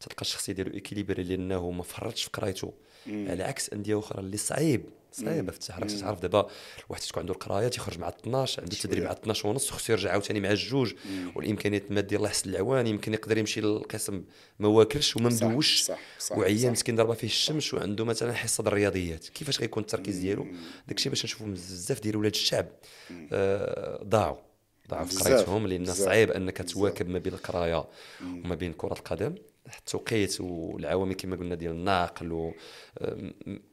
تلقى الشخصية ديالو équilibrée لأنه ما فرطش في قرايته. على عكس أندية أخرى اللي صعيب صعيبه في التحرك. تعرف دابا الواحد تكون عنده القراية تيخرج مع 12 عنده التدريب مع 12 ونص خصو يرجع عاوتاني مع الجوج. والإمكانيات المادية الله يحسن العوان يمكن يقدر يمشي للقسم ما واكلش وما مدوش. وعيان. مسكين ضربة فيه الشمس وعنده مثلا حصة الرياضيات. كيفاش غيكون التركيز ديالو؟ داكشي باش نشوفوا بزاف ديال ولاد الشعب. آه، ضاعوا. ضاعوا في قرايتهم لأن صعيب أنك تواكب ما بين القراية وما بين كرة القدم. التوقيت والعوامل كما قلنا ديال النقل و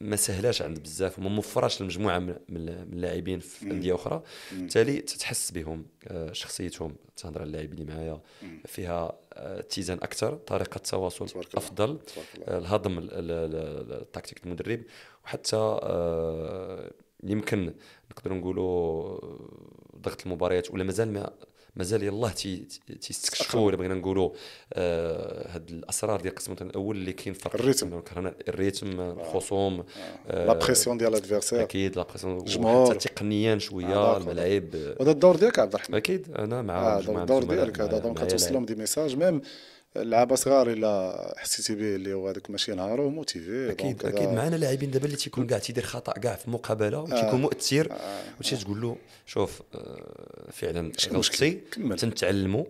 ما سهلاش عند بزاف وما موفراش لمجموعه من اللاعبين في أندية أخرى. بالتالي تتحس بهم آه، شخصيتهم تهضر على اللاعبين اللي معايا فيها آه، اتزان أكثر طريقة الله، أفضل. آه، الهضم ال- ال- ال- التكتيك المدرب وحتى يمكن نقدروا نقولوا ضغط المباريات ولا مازال ما مازال يلاه تي- تي- تيستكشفوا ولا بغينا نقولوا آه، هاد الأسرار ديال القسم الأول اللي كاين فرق ال rythme. ال rythme الخصوم la pression ديال ال adversaire أكيد la pression الجمهور. وحتى تقنيا شوية آه، الملاعب. وهذا الدور ديالك عبد الرحمن. أكيد أنا مع الدور ديالك هذا. donc معايا توصل لهم دي ميساج ميم اللعابه صغار إلا حسيتي به اللي هو هذاك ماشي نهارو موتيفي أكيد أكيد. معنا لاعبين دابا اللي تيكون كاع تيدير خطأ كاع في مقابله وتيكون مؤثر. وتمشي تقول له شوف آه، فعلا غلطتي. تنتعلموا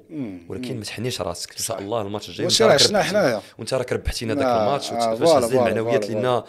ولكن ما تحنيش راسك. إن شاء الله الماتش الجاي وأنت راك حنايا. وأنت راك ربحتينا ذاك آه، الماتش آه، فوالا، المعنويات لأن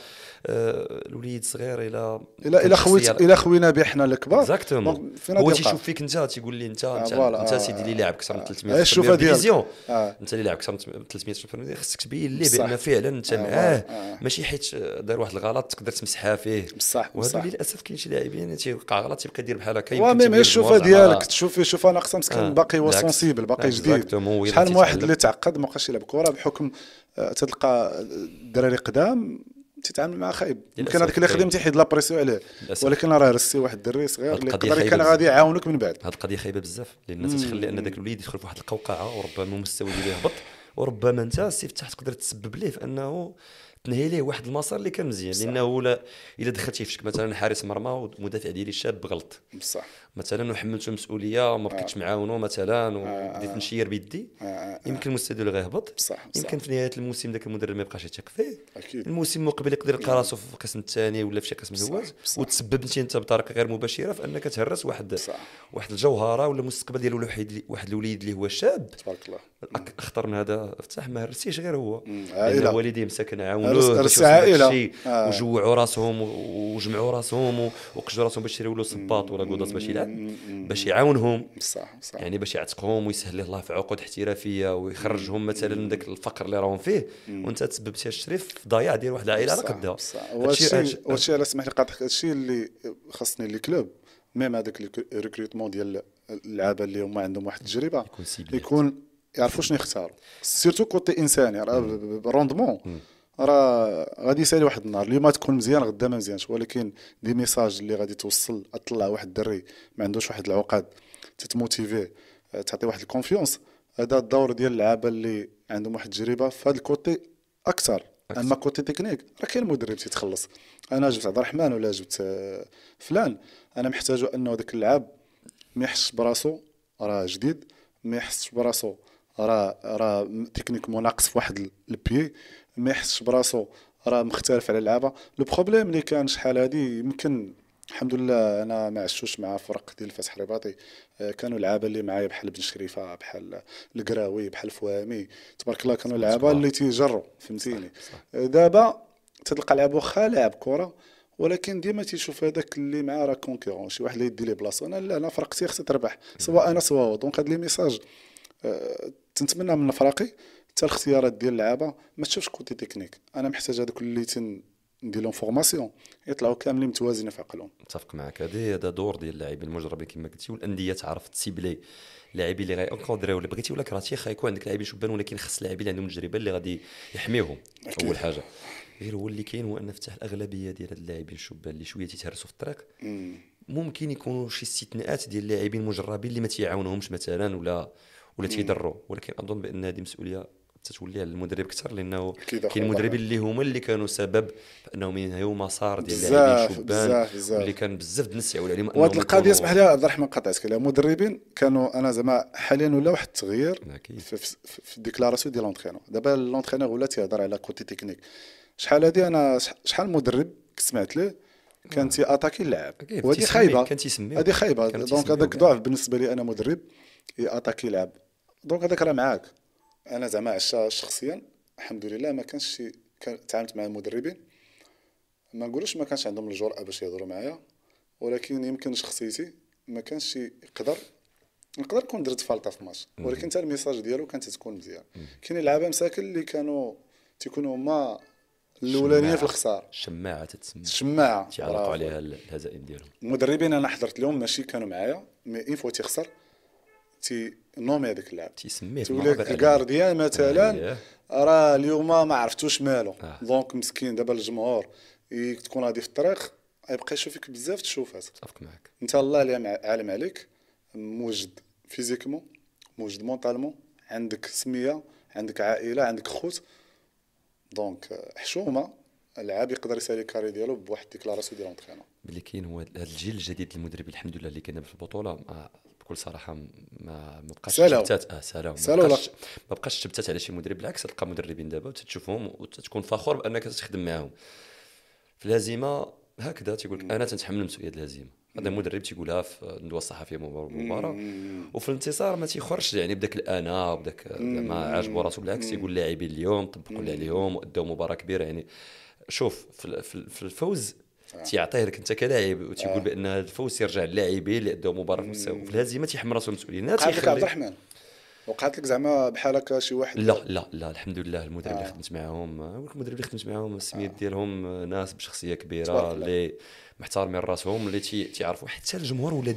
آه، الوليد صغير إلى الا الا خويت الا خوينا به حنا الكبار اكزاكتومون هو تيشوف؟ فيك أنت تيقول لي انت انت, آه، سيدي اللي لاعب أكثر من آه. 300 آه، الشوفة ديالك. ديفيزيون آه. أنت اللي لاعب أكثر من 300 سوبر خصك تبين ليه. بأن فعلا أنت آه، معاه آه. ماشي حيت دار واحد الغلط تقدر تمسحها فيه بصح وهذا للأسف كاين شي لاعبين تيوقع غلط تيبقى يدير بحال هكا وا يمكن ميم تبين الشوفه ديالك زعما- تشوفي شوف ناقصه مسكين آه، باقي هو. سونسيبل باقي جديد شحال من واحد. اللي تعقد ما بقاش يلعب كرة بحكم آه، تلقى الدراري قدام تيتعامل مع خايب يمكن هذاك اللي. خدم تيحيد لا بريسيون عليه. ولكن راه رسي واحد الدري صغير اللي يقدر كان. غادي يعاونك من بعد هاد القضية خايبة بزاف لأن تتخلي أن ذاك الوليد يدخل في واحد القوقعة وربما المستوى ديالو يهبط وربما انت فتح تقدر تسبب ليه؟ في انه تنهي ليه واحد المسار اللي كان مزيان. لأنه لا إلا دخلتي في شك مثلا حارس مرمى والمدافع ديالي شاب غلط. بصح. مثلا وحملته المسؤوليه وما بقيتش معاونو مثلا وبديت نشير بيدي. آه، آه، يمكن المستوى ديالو غيهبط. يمكن في نهاية الموسم ذاك المدرب ما يبقاش يثق فيه. أكيد. الموسم المقبل يقدر يلقى راسو في القسم الثاني ولا في شي قسم هواز بصح. وتسبب انت انت بطريقة غير مباشرة في انك تهرس واحد بصح. واحد الجوهرة ولا المستقبل ديال واحد واحد الوليد اللي هو شاب. تبارك الله. اخطر من هذا فتح ما هرسيش غير هو. عائلة. لأن والديه مساكن عاونوه هرس آه. وجوعوا راسهم وجمعوا راسهم وقجوا راسهم باش يشريوا له صباط ولا قوضات باش يلعب. باش يعاونهم بصح بصح يعني باش يعتقهم ويسهل الله في عقود احترافية ويخرجهم مثلا من ذاك الفقر اللي راهم فيه. وانت تسببت يا الشريف في ضياع ديال واحد العائلة على قدها. وهادشي هادشي- وهادشي على سمح لي قاطعك هادشي اللي خاصني les clubs même هذاك ال recrutement ديال اللعابة اللي هما عندهم واحد التجربة يكون يكون يعرفوا شنو يختاروا. surtout côté انساني rendement. راه غادي يسالي واحد النهار اليوم تكون مزيان غدا ما مزيانش ولكن des messages اللي غادي توصل تطلع واحد الدري ما عندوش واحد العقد تت motiver آه، تعطي واحد ال confiance هذا الدور ديال اللعابه اللي عندهم واحد التجربة في هذا ال côté أكثر. أما côté technique راه كاين مدرب تيتخلص. أنا جبت عبد الرحمن ولا جبت آه، فلان. أنا محتاج أنه ذاك اللعاب ما يحسش براسو راه جديد ما يحسش براسو راه راه techniquement ناقص في واحد ال pied. ما يحسش براسو راه مختلف على اللعابه le problème اللي كان شحال هادي يمكن الحمد لله أنا ما عشتوش مع فرق ديال الفتح الرباطي آه، كانوا لعابة اللي معايا بحال بن شريفة بحال القراوي بحال فوامي تبارك الله كانوا لعابة اللي تيجروا فهمتيني. آه، دابا تلقى لعاب واخا لاعب كرة ولكن ديما تيشوف هذاك اللي معاه راه concurrent شي واحد اللي يدي لي بلاصة. أنا لا أنا فرقتي خصها تربح سواء أنا سواء هو. donc هاد le message آه، تنتمنى من فريقي حتى الاختيارات ديال اللعابة ما تشوفش côté technique. أنا محتاج هذوك اللي تن ندير لهم formation يطلعوا كاملين متوازنين في عقلهم. متفق معك هذا هذا دور ديال اللاعبين المجربين كما قلتي والأندية تعرف ت cibler اللاعبين اللي غي انكودريو ولا بغيتي ولا كرهتي غيكون عندك لاعبين شبان ولكن خص اللاعبين اللي عندهم تجربه اللي غادي يحميوهم أكيد. أول حاجة. غير هو اللي كاين هو أن فتح الأغلبية ديال هاد اللاعبين الشبان اللي شوية تيتهرسوا في الطريق مم. ممكن يكونوا شي استثناءات ديال اللاعبين المجربين اللي ما تيعاونهمش مثلا ولا ولا تيضروا. ولكن أظن بأن هذه مسؤولية تتولي على المدرب أكثر لأنه كاين أخويا مدربين طبعاً. اللي هما اللي كانوا سبب انهم ينهيو مسار ديال اللاعبين شبان. واللي كان بزاف الناس يعول عليهم وهاد القضية اسمح لي عبد الرحمن قطعتك عليها. مدربين كانوا أنا زعما حاليا ولا واحد التغيير في, في, في ال déclarations ديال l'entraîneur. دابا l'entraîneur ولا تيهضر على côté technique. شحال هادي؟ أنا شح- شحال مدرب سمعت ليه كان تي attaquer اللاعب؟ تيسمي- خايبة. كان تيسميو. هادي خايبة. donc هذاك. ضعف بالنسبة لي أنا مدرب attaquer لاعب. donc هذاك راه معاك. أنا زعما عشا شخصيا الحمد لله ما كانش شي تعاملت مع المدربين ما نقولوش ما كانش عندهم الجرأة باش يهضروا معايا ولكن يمكن شخصيتي ما كانش يقدر نقدر نكون درت فالطة في ماتش ولكن حتى ال message ديالو كانت تكون مزيان. كاين لعابه مساكن اللي كانوا تيكونوا هما الاولانيه. في الخسارة. الشماعه تتسمى. الشماعه تيعلقوا. عليها ال- الهزائم ديالهم. المدربين أنا حضرت لهم ماشي كانوا معايا mais une fois تيخسر تي nommer هذاك اللاعب تيسميه تقول بالمعبر لك عليه. ال gardien مثلا أييه. راه اليوم ما عرفتوش مالو. آه. donc مسكين دابا الجمهور تكون غادي في الطريق يبقى يشوفك بزاف تشوفات أتفق معك انت الله اللي عالم عليك. موجد physiquement موجد mentalement عندك سمية عندك عائلة عندك خوت. donc آه، حشومة اللاعب يقدر يسالي ال carrière ديالو بواحد déclaration ديال l'entraîneur. اللي كاين هو هذا الجيل الجديد المدربين الحمد لله اللي كاين في البطولة. ما بكل صراحة ما ما بقاش. تبتات آه سالاو ما بقاش ما بقاش تبتات على شي مدرب. بالعكس تلقى مدربين دابا وتتشوفهم وتكون فخور بأنك تخدم معاهم. في الهزيمة هكذا تيقول لك أنا تنتحمل مسؤوليه الهزيمة. هذا المدرب تيقولها في الندوة الصحفية المباراه وفي الانتصار ما تيخرجش يعني بداك الانا وبداك زعما عاجبو راسو. بالعكس تيقول اللاعبين اليوم طبقوا اللي عليهم وأداو مباراة كبيرة. يعني شوف في الفوز تيعطيه لك انت كلاعب وتيقول بأن هذا الفوز يرجع للاعبين اللي اداو مباراة في المستوى وفي الهزيمه تيحمل راسو المسؤوليه تيخلي- عبد الرحمن. وقعت لك زعما بحال هكا شي واحد. لا لا لا الحمد لله. المدرب اللي آه. خدمت معاهم آه، المدرب اللي خدمت معاهم السميات ديالهم آه، ناس بشخصية كبيرة. اللي محترمين راسهم اللي تي- تيعرفوا حتى الجمهور ولا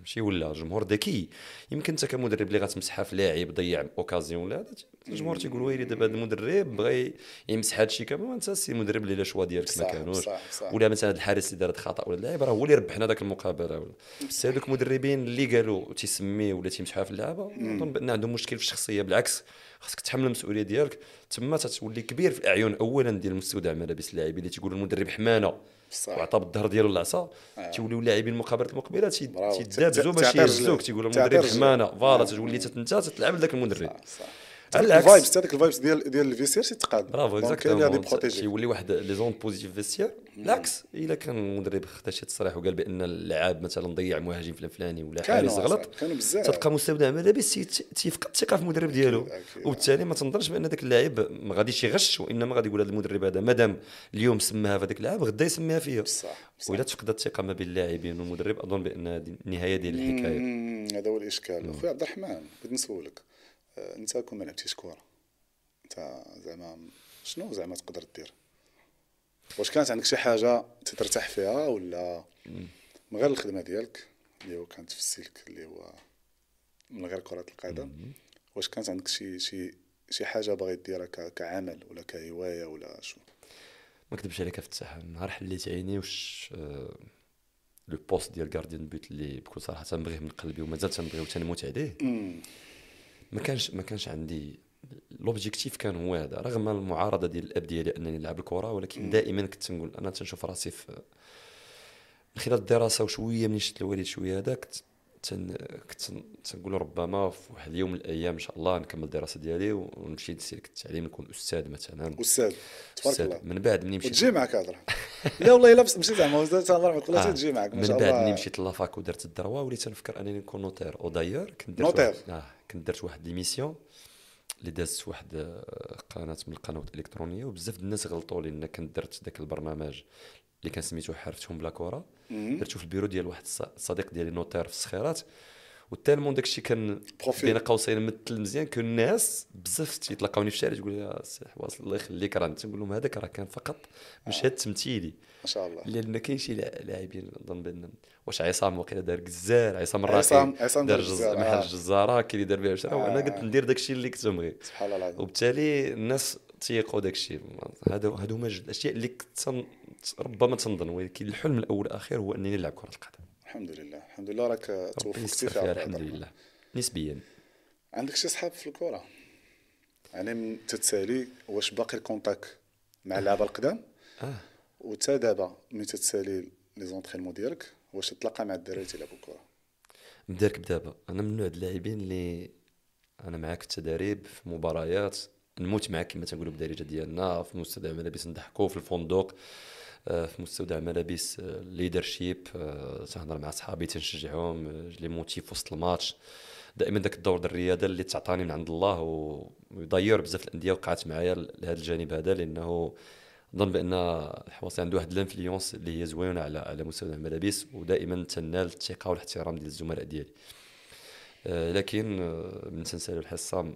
ماشي ولا الجمهور ذكي. يمكن انت كمدرب اللي غتمسحها في لاعب ضيع occasion ولا هذا الجمهور تيقول ويلي دابا هذا المدرب بغى يمسح هذا الشيء كامل وانت السي المدرب اللي les choix ديالك ما كانوش. ولا مثلا الحارس اللي دار خطأ ولا اللاعب راه هو اللي ربحنا ذاك المقابلة ولا. بس هذوك المدربين اللي قالوا تيسميه ولا تيمسحوها في اللعابه أظن بأن عندهم مشكل في الشخصية. بالعكس خاصك تحمل المسؤولية ديالك. تما تتولي كبير في الاعين اولا ديال مستودع ملابس اللاعبين اللي تيقولوا المدرب حمانة. وعطى بالظهر ديالو العصا تيوليو اللاعبين المقابلات المقبله تي- برافو. تيدابزوا ت- باش تعطي يهزوك تعطي المدرب. حمانة فوالا آه. تولي انت تتلعب لذاك المدرب صح على العكس. الفايبس هذاك الفايبس ديال ديال الفيسير تيتقاد برافو اللي غادي اكزاكتومون بروتيجي واحد لي زون بوزيتيف فيستير بالعكس إلا كان المدرب خدا شي تصريح وقال بأن اللاعب مثلا ضيع مهاجم فلان فلاني ولا حارس غلط كانوا بزاف. تلقى مستودع ملابس تي- تيفقد الثقة في المدرب ديالو. وبالتالي ما تنظرش بأن ذاك اللاعب ما غاديش يغش وإنما غادي يقول هذا المدرب هذا مادام اليوم سماها في هذاك اللاعب غدا يسميها فيا. بصح. وإلا تفقد الثقة ما بين اللاعبين والمدرب أظن بأن هذه النهاية ديال الحكاية. مم، هذا هو الإشكال. اخويا عبد الرحمن بغيت نسولك انت كون ما لعبتيش كره انت زعما شنو زعما تقدر دير؟ واش كانت عندك شي حاجة ترتاح فيها ولا من غير الخدمة ديالك اللي هو كانت في السلك اللي هو من غير كرة القدم واش كانت عندك شي شي شي حاجة باغي ديرها كعمل ولا كهواية ولا شو ما نكذبش عليك افتح نهار حليت عيني واش آه، le poste ديال gardien but اللي بكل صراحة تنبغيه من قلبي ومازال تنبغيه وتنموت عليه. ما كانش ما كانش عندي l'objectif كان هو هذا. رغم المعارضة ديال الأب ديالي أنني نلعب الكرة ولكن دائما كنت تنقول أنا تنشوف راسي في من خلال الدراسة وشوية من شفت الوالد شوية هذا كنت تن كنت تن- تنقول ربما في واحد اليوم من الأيام إن شاء الله نكمل الدراسة ديالي ونمشي لسلك التعليم نكون أستاذ مثلا. أستاذ. تبارك. الله. من بعد مني مشيت؟ وتجي معك هضرة لا والله إلا مشيت زعما. الله يرحمه الله آه. تجي معك ما من شاء بعد الله. ملي مشيت la fac ودرت ال droit وليت تنفكر أنني نكون notaire و d'ailleurs كنت notaire. آه. كنت درت واحد l'émission اللي دازت واحد آه، قناة من القنوات الإلكترونية وبزاف د الناس غلطوا لي إن كنت درت ذاك البرنامج اللي كان سميتو حرفتهم بلا كره. درتو في البيرو ديال واحد الص- الصديق ديالي notaire في الصخيرات و tellement داكشي كان. بين قوسين مثل مزيان كان الناس بزاف تيتلاقاوني في الشارع تقول لي يا سي حواس الله يخليك راه تنقول لهم هذاك راه كان فقط مشهد تمثيلي ما شاء الله. لأن كاين شي لا- لاعبين نظن بأن واش عصام وقيلا دار جزار عصام الراقي عصام- عصام دار دار جز... جزار، محل آه. الجزاره كاين اللي دار بها شرا وأنا آه. قلت ندير داكشي اللي كنت نبغي سبحان الله العظيم. وبالتالي الناس تيقوا داكشي. هادو هادو هما جوج الاشياء اللي كنت. ربما تنظن. ولكن الحلم الأول والأخير هو أنني نلعب كرة القدم. الحمد لله. الحمد لله راك توفقتي فيها الحمد. لله. نسبيا. عندك شي صحاب في الكرة؟ يعني تتسالي واش باقي ال contact مع اللعابة القدام آه. وتا دابا ملي تتسالي les entraînements ديالك واش تتلاقى مع الدراري تيلعبوا الكرة مدارك بدابا. أنا من نوع اللاعبين اللي أنا معاك في التدريب في مباريات نموت معاك كما تنقولوا بالدارجه ديالنا في مستودع الملابس نضحكوا في الفندق آه، في مستودع الملابس leadership تنهضر مع صحابي تنشجعهم آه، les motive وسط الماتش. دائما ذاك الدور ديال الرياضة اللي تعطاني من عند الله ويضير بزاف الأندية وقعت معايا لهذا الجانب هذا لأنه نظن بأن الحواصلي عنده واحد ال influence اللي هي زوينة على على مستوى الملابس ودائما تنال الثقة والاحترام ديال الزملاء ديالي. آه، لكن آه، من تنسالي الحصة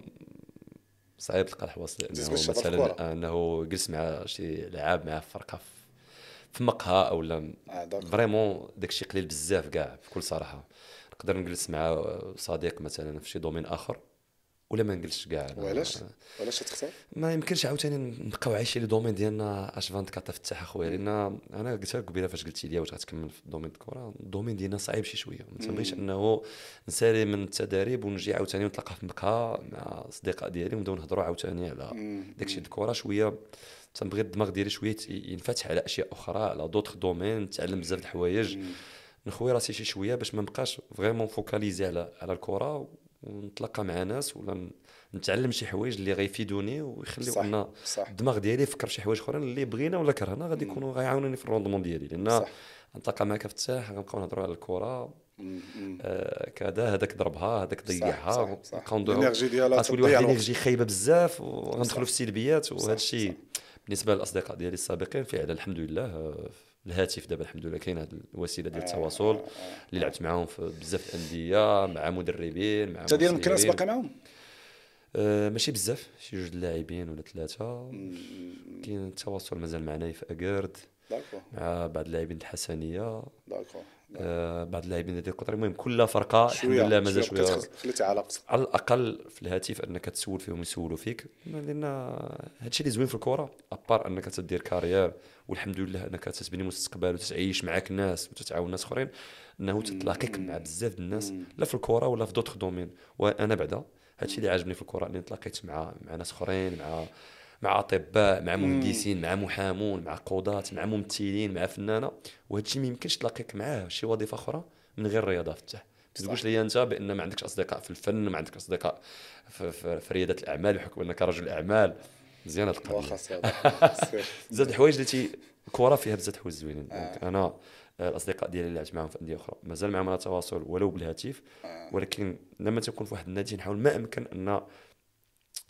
صعيب تلقى الحواس تزوج لأنه. مثلا أنه جلس مع شي لعاب مع فرقة في- مقهى أو لا. داك. vraiment داكشي قليل بزاف كاع بكل صراحة. نقدر نجلس مع صديق مثلا في شي domaine آخر. ولا ما نجلسش كاع. وعلاش؟ علاش تختار؟ ما يمكنش عاوتاني نبقاو عايشين les domaines ديالنا H24 فتح أخويا لأن أنا قلت لك قبيلة فاش قلتي لي واش غتكمل في ال domaine الكره ال domaine ديالنا صعيب شي شوية. ما تنبغيش أنه نسالي من التدريب ونجي عاوتاني نتلاقى في مقهى مع أصدقاء ديالي ونبداو نهضروا عاوتاني على داكشي الكره شوية. تنبغي الدماغ ديالي شوية ينفتح على أشياء أخرى على d'autres domaines نتعلم بزاف د الحوايج. نخوي راسي شي شوية باش ما نبقاش vraiment focalisé على على الكره ونتلاقى مع ناس ولا نتعلم شي حوايج اللي غيفيدوني ويخليو أن صح. الدماغ ديالي يفكر في شي حوايج أخرين اللي بغينا ولا كرهنا غادي يكونوا غيعاونوني في ال rendement ديالي لأن. نتلاقى معك فتاح غنبقاو نهضروا على الكرة. آه كذا هذاك ضربها هذاك ضيعها. ونبقاو ندويو- ال énergie ديالها واحد. ال énergie خايبة بزاف. وغندخلوا في السلبيات وهذا الشيء بالنسبة للأصدقاء ديالي السابقين فعلا الحمد لله آه، الهاتف. دابا الحمد لله كاين هذه الوسيلة ديال التواصل. اللي لعبت معاهم في بزاف الأندية مع مدربين مع انت ديال. باقي معاهم؟ آه ماشي بزاف. شي جوج لاعبين ولا ثلاثة. كاين التواصل مازال معنا في اكارد مع بعض اللاعبين الحسنية. داكور. آه بعض اللاعبين ديال القطر. المهم كل فرقة الحمد لله مازال شوية خليتي علاقتك على الأقل في الهاتف أنك تسول فيهم يسولوا فيك. لأن هادشي اللي زوين في الكرة à part أنك تدير carrière والحمد لله أنك تتبني مستقبل وتتعيش معاك ناس وتتعاون ناس أخرين إنه تتلاقيك مع بزاف الناس لا في الكرة ولا في d'autres domaines. وأنا بعدا هادشي اللي عاجبني في الكرة إني تلاقيت مع مع ناس أخرين مع مع أطباء مع مهندسين مع محامون مع قضاة مع ممثلين مع فنانة. وهذا الشيء ما يمكنش تلاقيك معاه شي وظيفة أخرى من غير الرياضة فتح. ما تقولش لي أنت بأن ما عندكش أصدقاء في الفن ما عندكش أصدقاء في, في, في ريادة الأعمال بحكم أنك رجل أعمال. مزيان هاد القضية. بزاف الحوايج اللي الكره فيها بزاف الحوايج زوينين. donc أنا آه، الأصدقاء ديالي اللي لعبت معاهم في أندية أخرى مازال معاهم على تواصل ولو بالهاتف. ولكن لما تكون في واحد النادي نحاول ما أمكن أن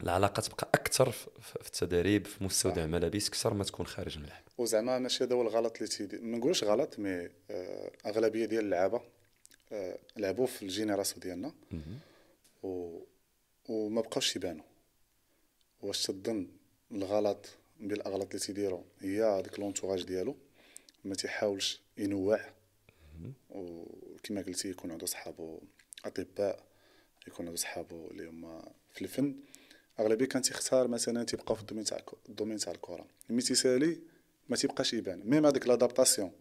العلاقة تبقى أكثر في التدريب في مستودع الملابس أكثر ما تكون خارج الملعب وزعما ماشي هذا هو الغلط اللي تيدير ما نقولش غلط mais آه، أغلبية ديال اللعابة آه، لعبوا في ال génération ديالنا. و... وما بقاوش يبانوا. واش تظن الغلط من الاغلاط اللي تيديروا هي هذاك l'entourage ديالو؟ ما تيحاولش ينوع؟ كما قلتي يكون عنده صحابو أطباء يكون عنده صحابو اللي هما في الفن. أغلبية كان تيختار مثلا تيبقى في ال domaine تاع ال domaine تاع الكره ملي تيسالي ما تيبقاش يبان. même هذيك l'adaptation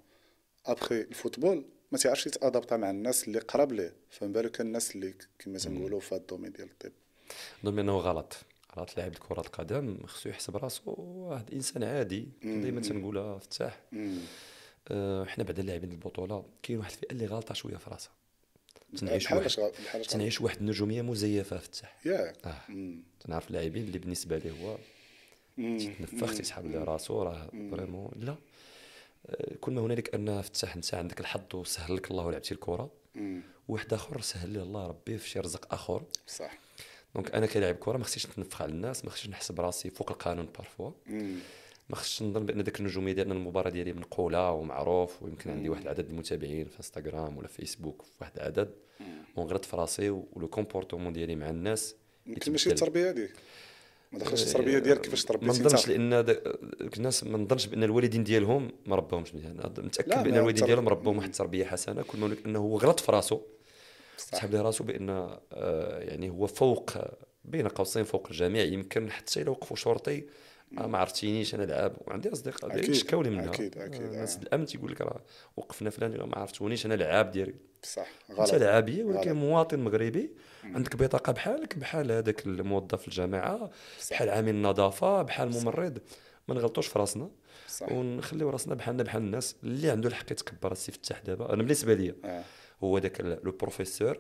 après ال football ما تيعرفش يت adapta مع الناس اللي قراب ليه. فما بالك الناس اللي كما تنقولوا في هذا ال domaine ديال الطب. نظن انه غلط. غلط لاعب كرة القدم خصو يحسب راسو واحد إنسان عادي. دائما تنقولها فتاح أه حنا بعد اللاعبين البطولة كاين واحد الفئة اللي غالطه شوية في راسها. تنعيش واحد تنعيش واحد النجوميه مزيفة فتاح ياك آه. تنعرف اللاعبين اللي بالنسبة ليه هو تيتنفخ تيسحب على راسو راه vraiment لا. آه، كل ما هنالك أن فتح أنت عندك الحظ وسهل لك الله ولعبتي الكرة. واحد آخر سهل لي الله ربي في شي رزق آخر. صح. donc أنا كلاعب كرة ما خصنيش نتنفخ على الناس ما خصنيش نحسب راسي فوق القانون parfois ما خصنيش نظن بأن داك النجوميه ديالنا المباراة ديالي منقوله ومعروف ويمكن عندي واحد العدد المتابعين في انستغرام ولا فيسبوك في واحد العدد. ونغلط في راسي و le comportement ديالي مع الناس يمكن ماشي التربية هذيك ما دخلش التربية ديالك كيفاش تربيتي ما نظنش لأن الناس ما نظنش بأن الوالدين ديالهم ما رباهمش مزيان متأكد بأن الوالدين ديالهم رباهم واحد التربية حسنة. كل ما إنه هو غلط في راسو سحب لي راسو بأن آه، يعني هو فوق بين قوسين فوق الجميع. يمكن حتى إلا وقفوا شرطي ما عرفتينيش أنا لعاب وعندي أصدقاء ديالي شكاو لي منها. أكيد أكيد الناس الأمن تيقول لك راه وقفنا فلان ما عرفتونيش أنا لعاب ديالي. صح غلط انت لعاب ولكن مواطن مغربي عندك بطاقة بحالك بحال هذاك الموظف الجامعة بحال عامل النظافه بحال ممرض. ما نغلطوش في راسنا. ونخليو راسنا بحالنا بحال الناس اللي عنده الحق يتكبر. السي فتاح دابا. أنا بالنسبة لي آه. هو ذاك le professeur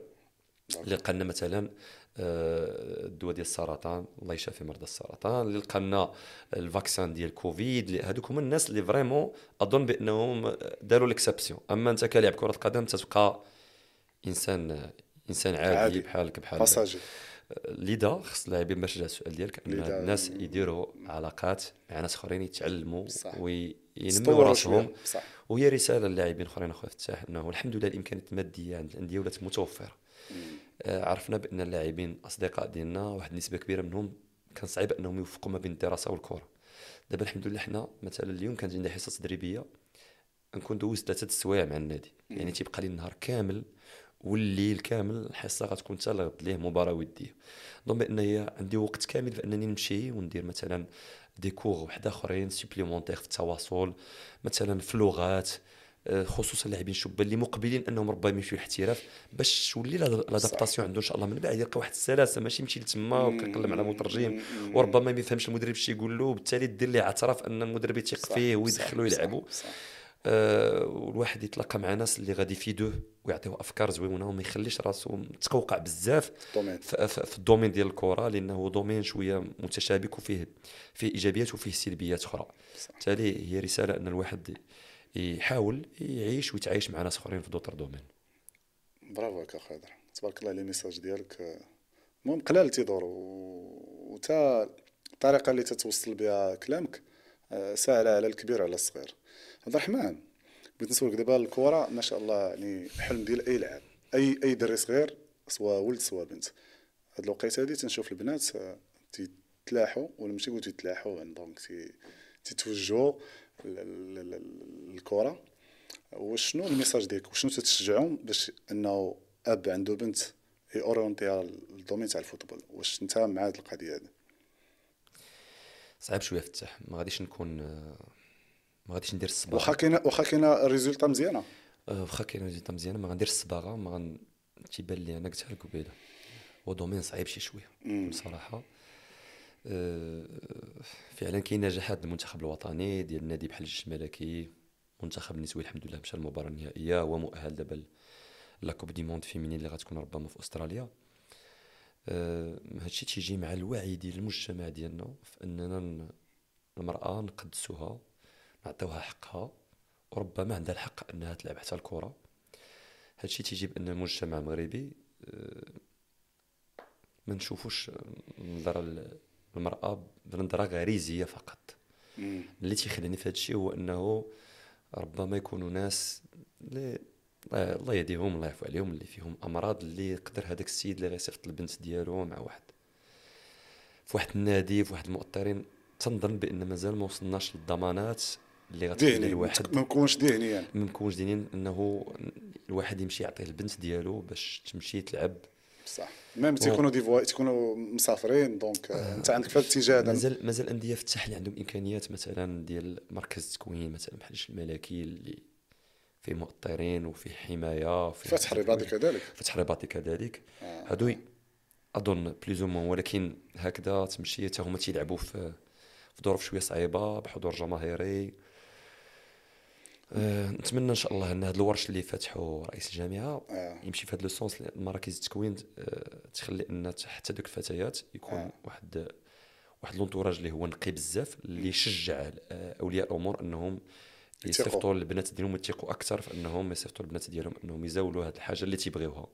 اللي قالنا مثلا آه، الدواء ديال السرطان الله يشافي مرضى السرطان. اللي لقى ال vaccin ديال كوفيد هذوك هما الناس اللي vraiment أظن بأنهم داروا ليكسبسيون أما أنت كلاعب كرة القدم تتبقى إنسان إنسان عادي, عادي. بحالك بحال باساجي لذا خص اللاعبين باش جا السؤال ديالك. أن الناس يديروا علاقات مع ناس أخرين يتعلموا وينموا راسهم. وهي رسالة للاعبين اخرين أخويا فتاح إنه الحمد لله الامكانيات المادية عند الأندية ولات متوفرة. عرفنا بأن اللاعبين أصدقاء ديالنا واحد النسبة كبيرة منهم كان صعيب أنهم يوفقوا ما بين الدراسة والكره دابا الحمد لله حنا مثلا اليوم كانت عندنا حصه تدريبية نكون دوزت ثلاثة السوايع مع النادي. يعني تيبقى لي النهار كامل والليل كامل الحصة غتكون حتى لغد ليه مباراة ودية. donc بأن هي عندي وقت كامل فانني نمشي وندير مثلا des cours واحد آخرين supplémentaires في التواصل مثلا في اللغات آه، خصوصا اللاعبين الشبان اللي مقبلين أنهم ربما يمشيو الاحتراف باش تولي l'adaptation عنده إن شاء الله. من بعد يلقى واحد السلاسة ماشي يمشي لتما وكيقلب على مترجم وربما ما يفهمش المدرب شي يقول له. وبالتالي دير ليه اعتراف أن المدرب يثق فيه ويدخلو يلعبوا آه والواحد يتلاقى مع ناس اللي غادي يفيدوه ويعطيوه أفكار زوينة وما يخليش راسو متقوقع بزاف في, في ال domaine ديال الكرة لأنه domaine شوية متشابك وفيه فيه إيجابيات وفيه سلبيات أخرى. بالتالي هي رسالة أن الواحد يحاول يعيش ويتعايش مع ناس اخرين في d'autres domaines. برافو عليك خضر. تبارك الله les messages ديالك المهم قلال تيدور وتا الطريقة اللي تتوصل بها كلامك آه، سهله على الكبير على الصغير. عبد الرحمن بغيت نسولك دابا الكره ما شاء الله يعني حلم ديال أي لاعب أي أي دري صغير سواء ولد سواء بنت. هاد الوقيتة هادي تنشوف البنات آه، تيتلاحوا ولا ماشي يقولوا تيتلاحوا يعني donc تيتوجهوا. الكره وشنو ال message ديالك؟ وشنو تتشجعهم باش إنه أب عنده بنت orienter يها لل domaine تاع ال football؟ واش أنت مع هذه القضية هذه صعيب شوية فتح. ما غاديش نكون ما غاديش ندير الصباغة. واخا كاينة واخا كاينة résultat مزيانة؟ أه، واخا كاينة résultat مزيانة ما غندير الصباغة ما غن تيبان لي أنا قلتها لك قبيله هو domaine صعيب شي شوية بصراحة. فعلا كاين نجاحات المنتخب الوطني ديال النادي بحال الجيش الملكي منتخب النسوي الحمد لله مشى المباراة النهائية هو مؤهل دابا la Coupe du monde féminine اللي غتكون ربما في أستراليا. أه هادشي تيجي مع الوعي ديال المجتمع ديالنا في أننا المرأة نقدسوها نعطيوها حقها وربما عندها الحق أنها تلعب حتى الكرة. هادشي تيجي بأن المجتمع المغربي أه ما نشوفوش النظره المرأة بنظرة غريزية فقط. اللي تيخليني في هذا الشيء هو إنه ربما يكونوا ناس اللي الله يهديهم الله يعفو عليهم اللي فيهم أمراض اللي يقدر هذاك السيد اللي غيصيفط البنت ديالو مع واحد. في واحد النادي في واحد المؤطرين تنظن بأن مازال ما وصلناش للضمانات اللي غتخلي الواحد ما نكونش دهنيا ما نكونش دهنيا إنه الواحد يمشي يعطيه البنت ديالو باش تمشي تلعب. بصح même تيكونوا des fois تيكونوا مسافرين donc آه، انت عندك في هذا الاتجاه هذا. مازال مازال أندية في الساحل اللي عندهم إمكانيات مثلا ديال مركز تكوين مثلا بحال الملكي اللي فيه مؤطرين وفيه حماية وفيه فتح الرباطي كذلك. فتح الرباطي كذلك. آه. هادو أظن plus ou moins ولكن هكذا تمشي حتى هما تيلعبوا في في ظروف شوية صعيبة بحضور جماهيري. أه نتمنى إن شاء الله إن هذا الورش اللي فتحوا رئيس الجامعة آه. يمشي في هذا le sens مراكز التكوين أه تخلي إن حتى دوك الفتيات يكون آه. واحد واحد l'entourage اللي هو نقي بزاف اللي يشجع آه، أولياء الأمور إنهم يثقوا. يصيفطوا البنات ديالهم ويثقوا أكثر في إنهم يصيفطوا البنات ديالهم إنهم يزاولوا هذه الحاجة اللي تيبغيوها.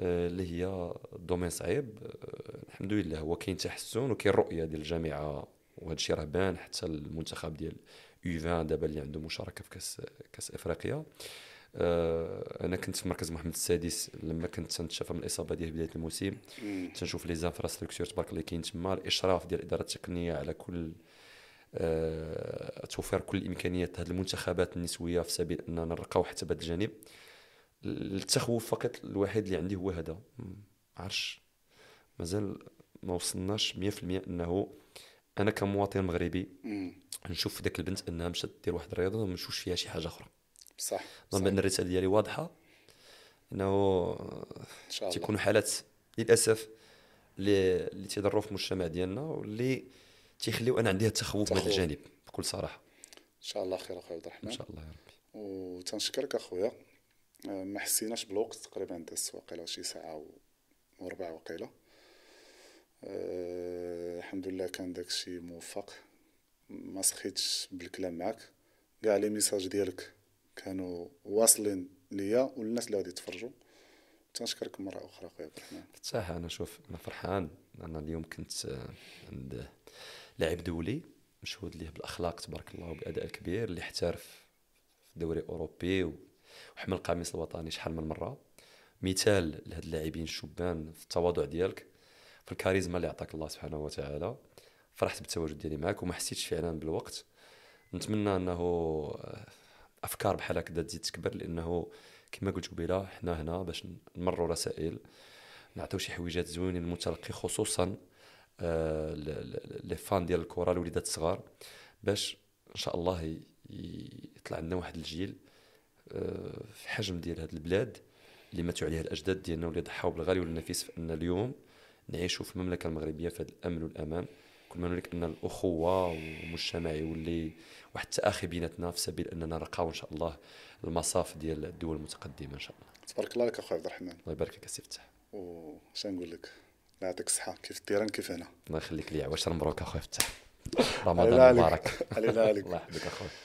آه، اللي هي domaine صعيب آه، الحمد لله هو كاين تحسن وكاين رؤية ديال الجامعة وهذا الشيء راه بان حتى المنتخب ديال U 20 دابا اللي عنده مشاركة في كأس كأس إفريقيا. آه، أنا كنت في مركز محمد السادس لما كنت تنتشافى من الإصابة ديال بداية الموسم. تنشوف les infrastructures تبارك الله كاين تما الإشراف ديال الإدارة التقنية على كل آه، توفير كل الإمكانيات هذه المنتخبات النسوية في سبيل أننا نرقاو حتى بهذا الجانب. التخوف فقط الوحيد اللي عندي هو هذا. ما عرفش مازال ما وصلناش 100% أنه أنا كمواطن مغربي. نشوف ذاك البنت أنها مشات دير واحد الرياضة وما نشوفش فيها شي حاجة أخرى. صح نظن. بان الرسالة ديالي واضحة إنه إن شاء الله. تيكونوا حالات للأسف اللي اللي تيضروا في المجتمع ديالنا واللي تيخليو أنا عندي التخوف من هذا. الجانب بكل صراحة. إن شاء الله خير أخويا عبد الرحمن. إن شاء الله يا ربي. وتنشكرك أخويا. آه، ما حسيناش بالوقت تقريبا داز واقيلا شي ساعة وربع واقيلا. أه الحمد لله كان داكشي موفق. ما سخيتش بالكلام معك كاع لي ميساج ديالك كانوا واصلين ليا وللناس اللي غادي يتفرجوا. تنشكرك مرة أخرى أخويا عبد الرحمن. بصح أنا شوف أنا فرحان. أنا اليوم كنت آه، عند لاعب دولي مشهود ليه بالأخلاق تبارك الله وبأداء الكبير اللي احترف في دوري اوروبي و- وحمل القميص الوطني شحال من مرة. مثال لهاد اللاعبين الشبان في التواضع ديالك. في الكاريزما اللي عطاك الله سبحانه وتعالى فرحت بالتواجد ديالي معك وما حسيتش فعلا بالوقت. نتمنى أنه آه، أفكار بحال هكذا تزيد تكبر لأنه كما قلت قبيلة حنا هنا باش نمروا رسائل نعطيو شي حويجات زوينين للمتلقي خصوصا آه، لي فان ديال الكرة الوليدات الصغار باش إن شاء الله يطلع لنا واحد الجيل آه، في حجم ديال هذه البلاد اللي ماتوا عليها الأجداد ديالنا واللي ضحاو بالغالي والنفيس في أن اليوم نعيشوا في المملكة المغربية في هذا الأمن والأمان. كل ما نقول لك أن الأخوة والمجتمع يولي واحد التأخي بيناتنا في سبيل أننا نرقاو إن شاء الله المصاف ديال الدول المتقدمة إن شاء الله. تبارك الله لك اخويا عبد الرحمن. الله يبارك فيك السي فتح وش نقول لك؟ الله يعطيك الصحة. كيف التيران كيف هنا؟ الله يخليك لي عواش مبروك اخويا فتح رمضان. مبارك. الله يحفظك اخويا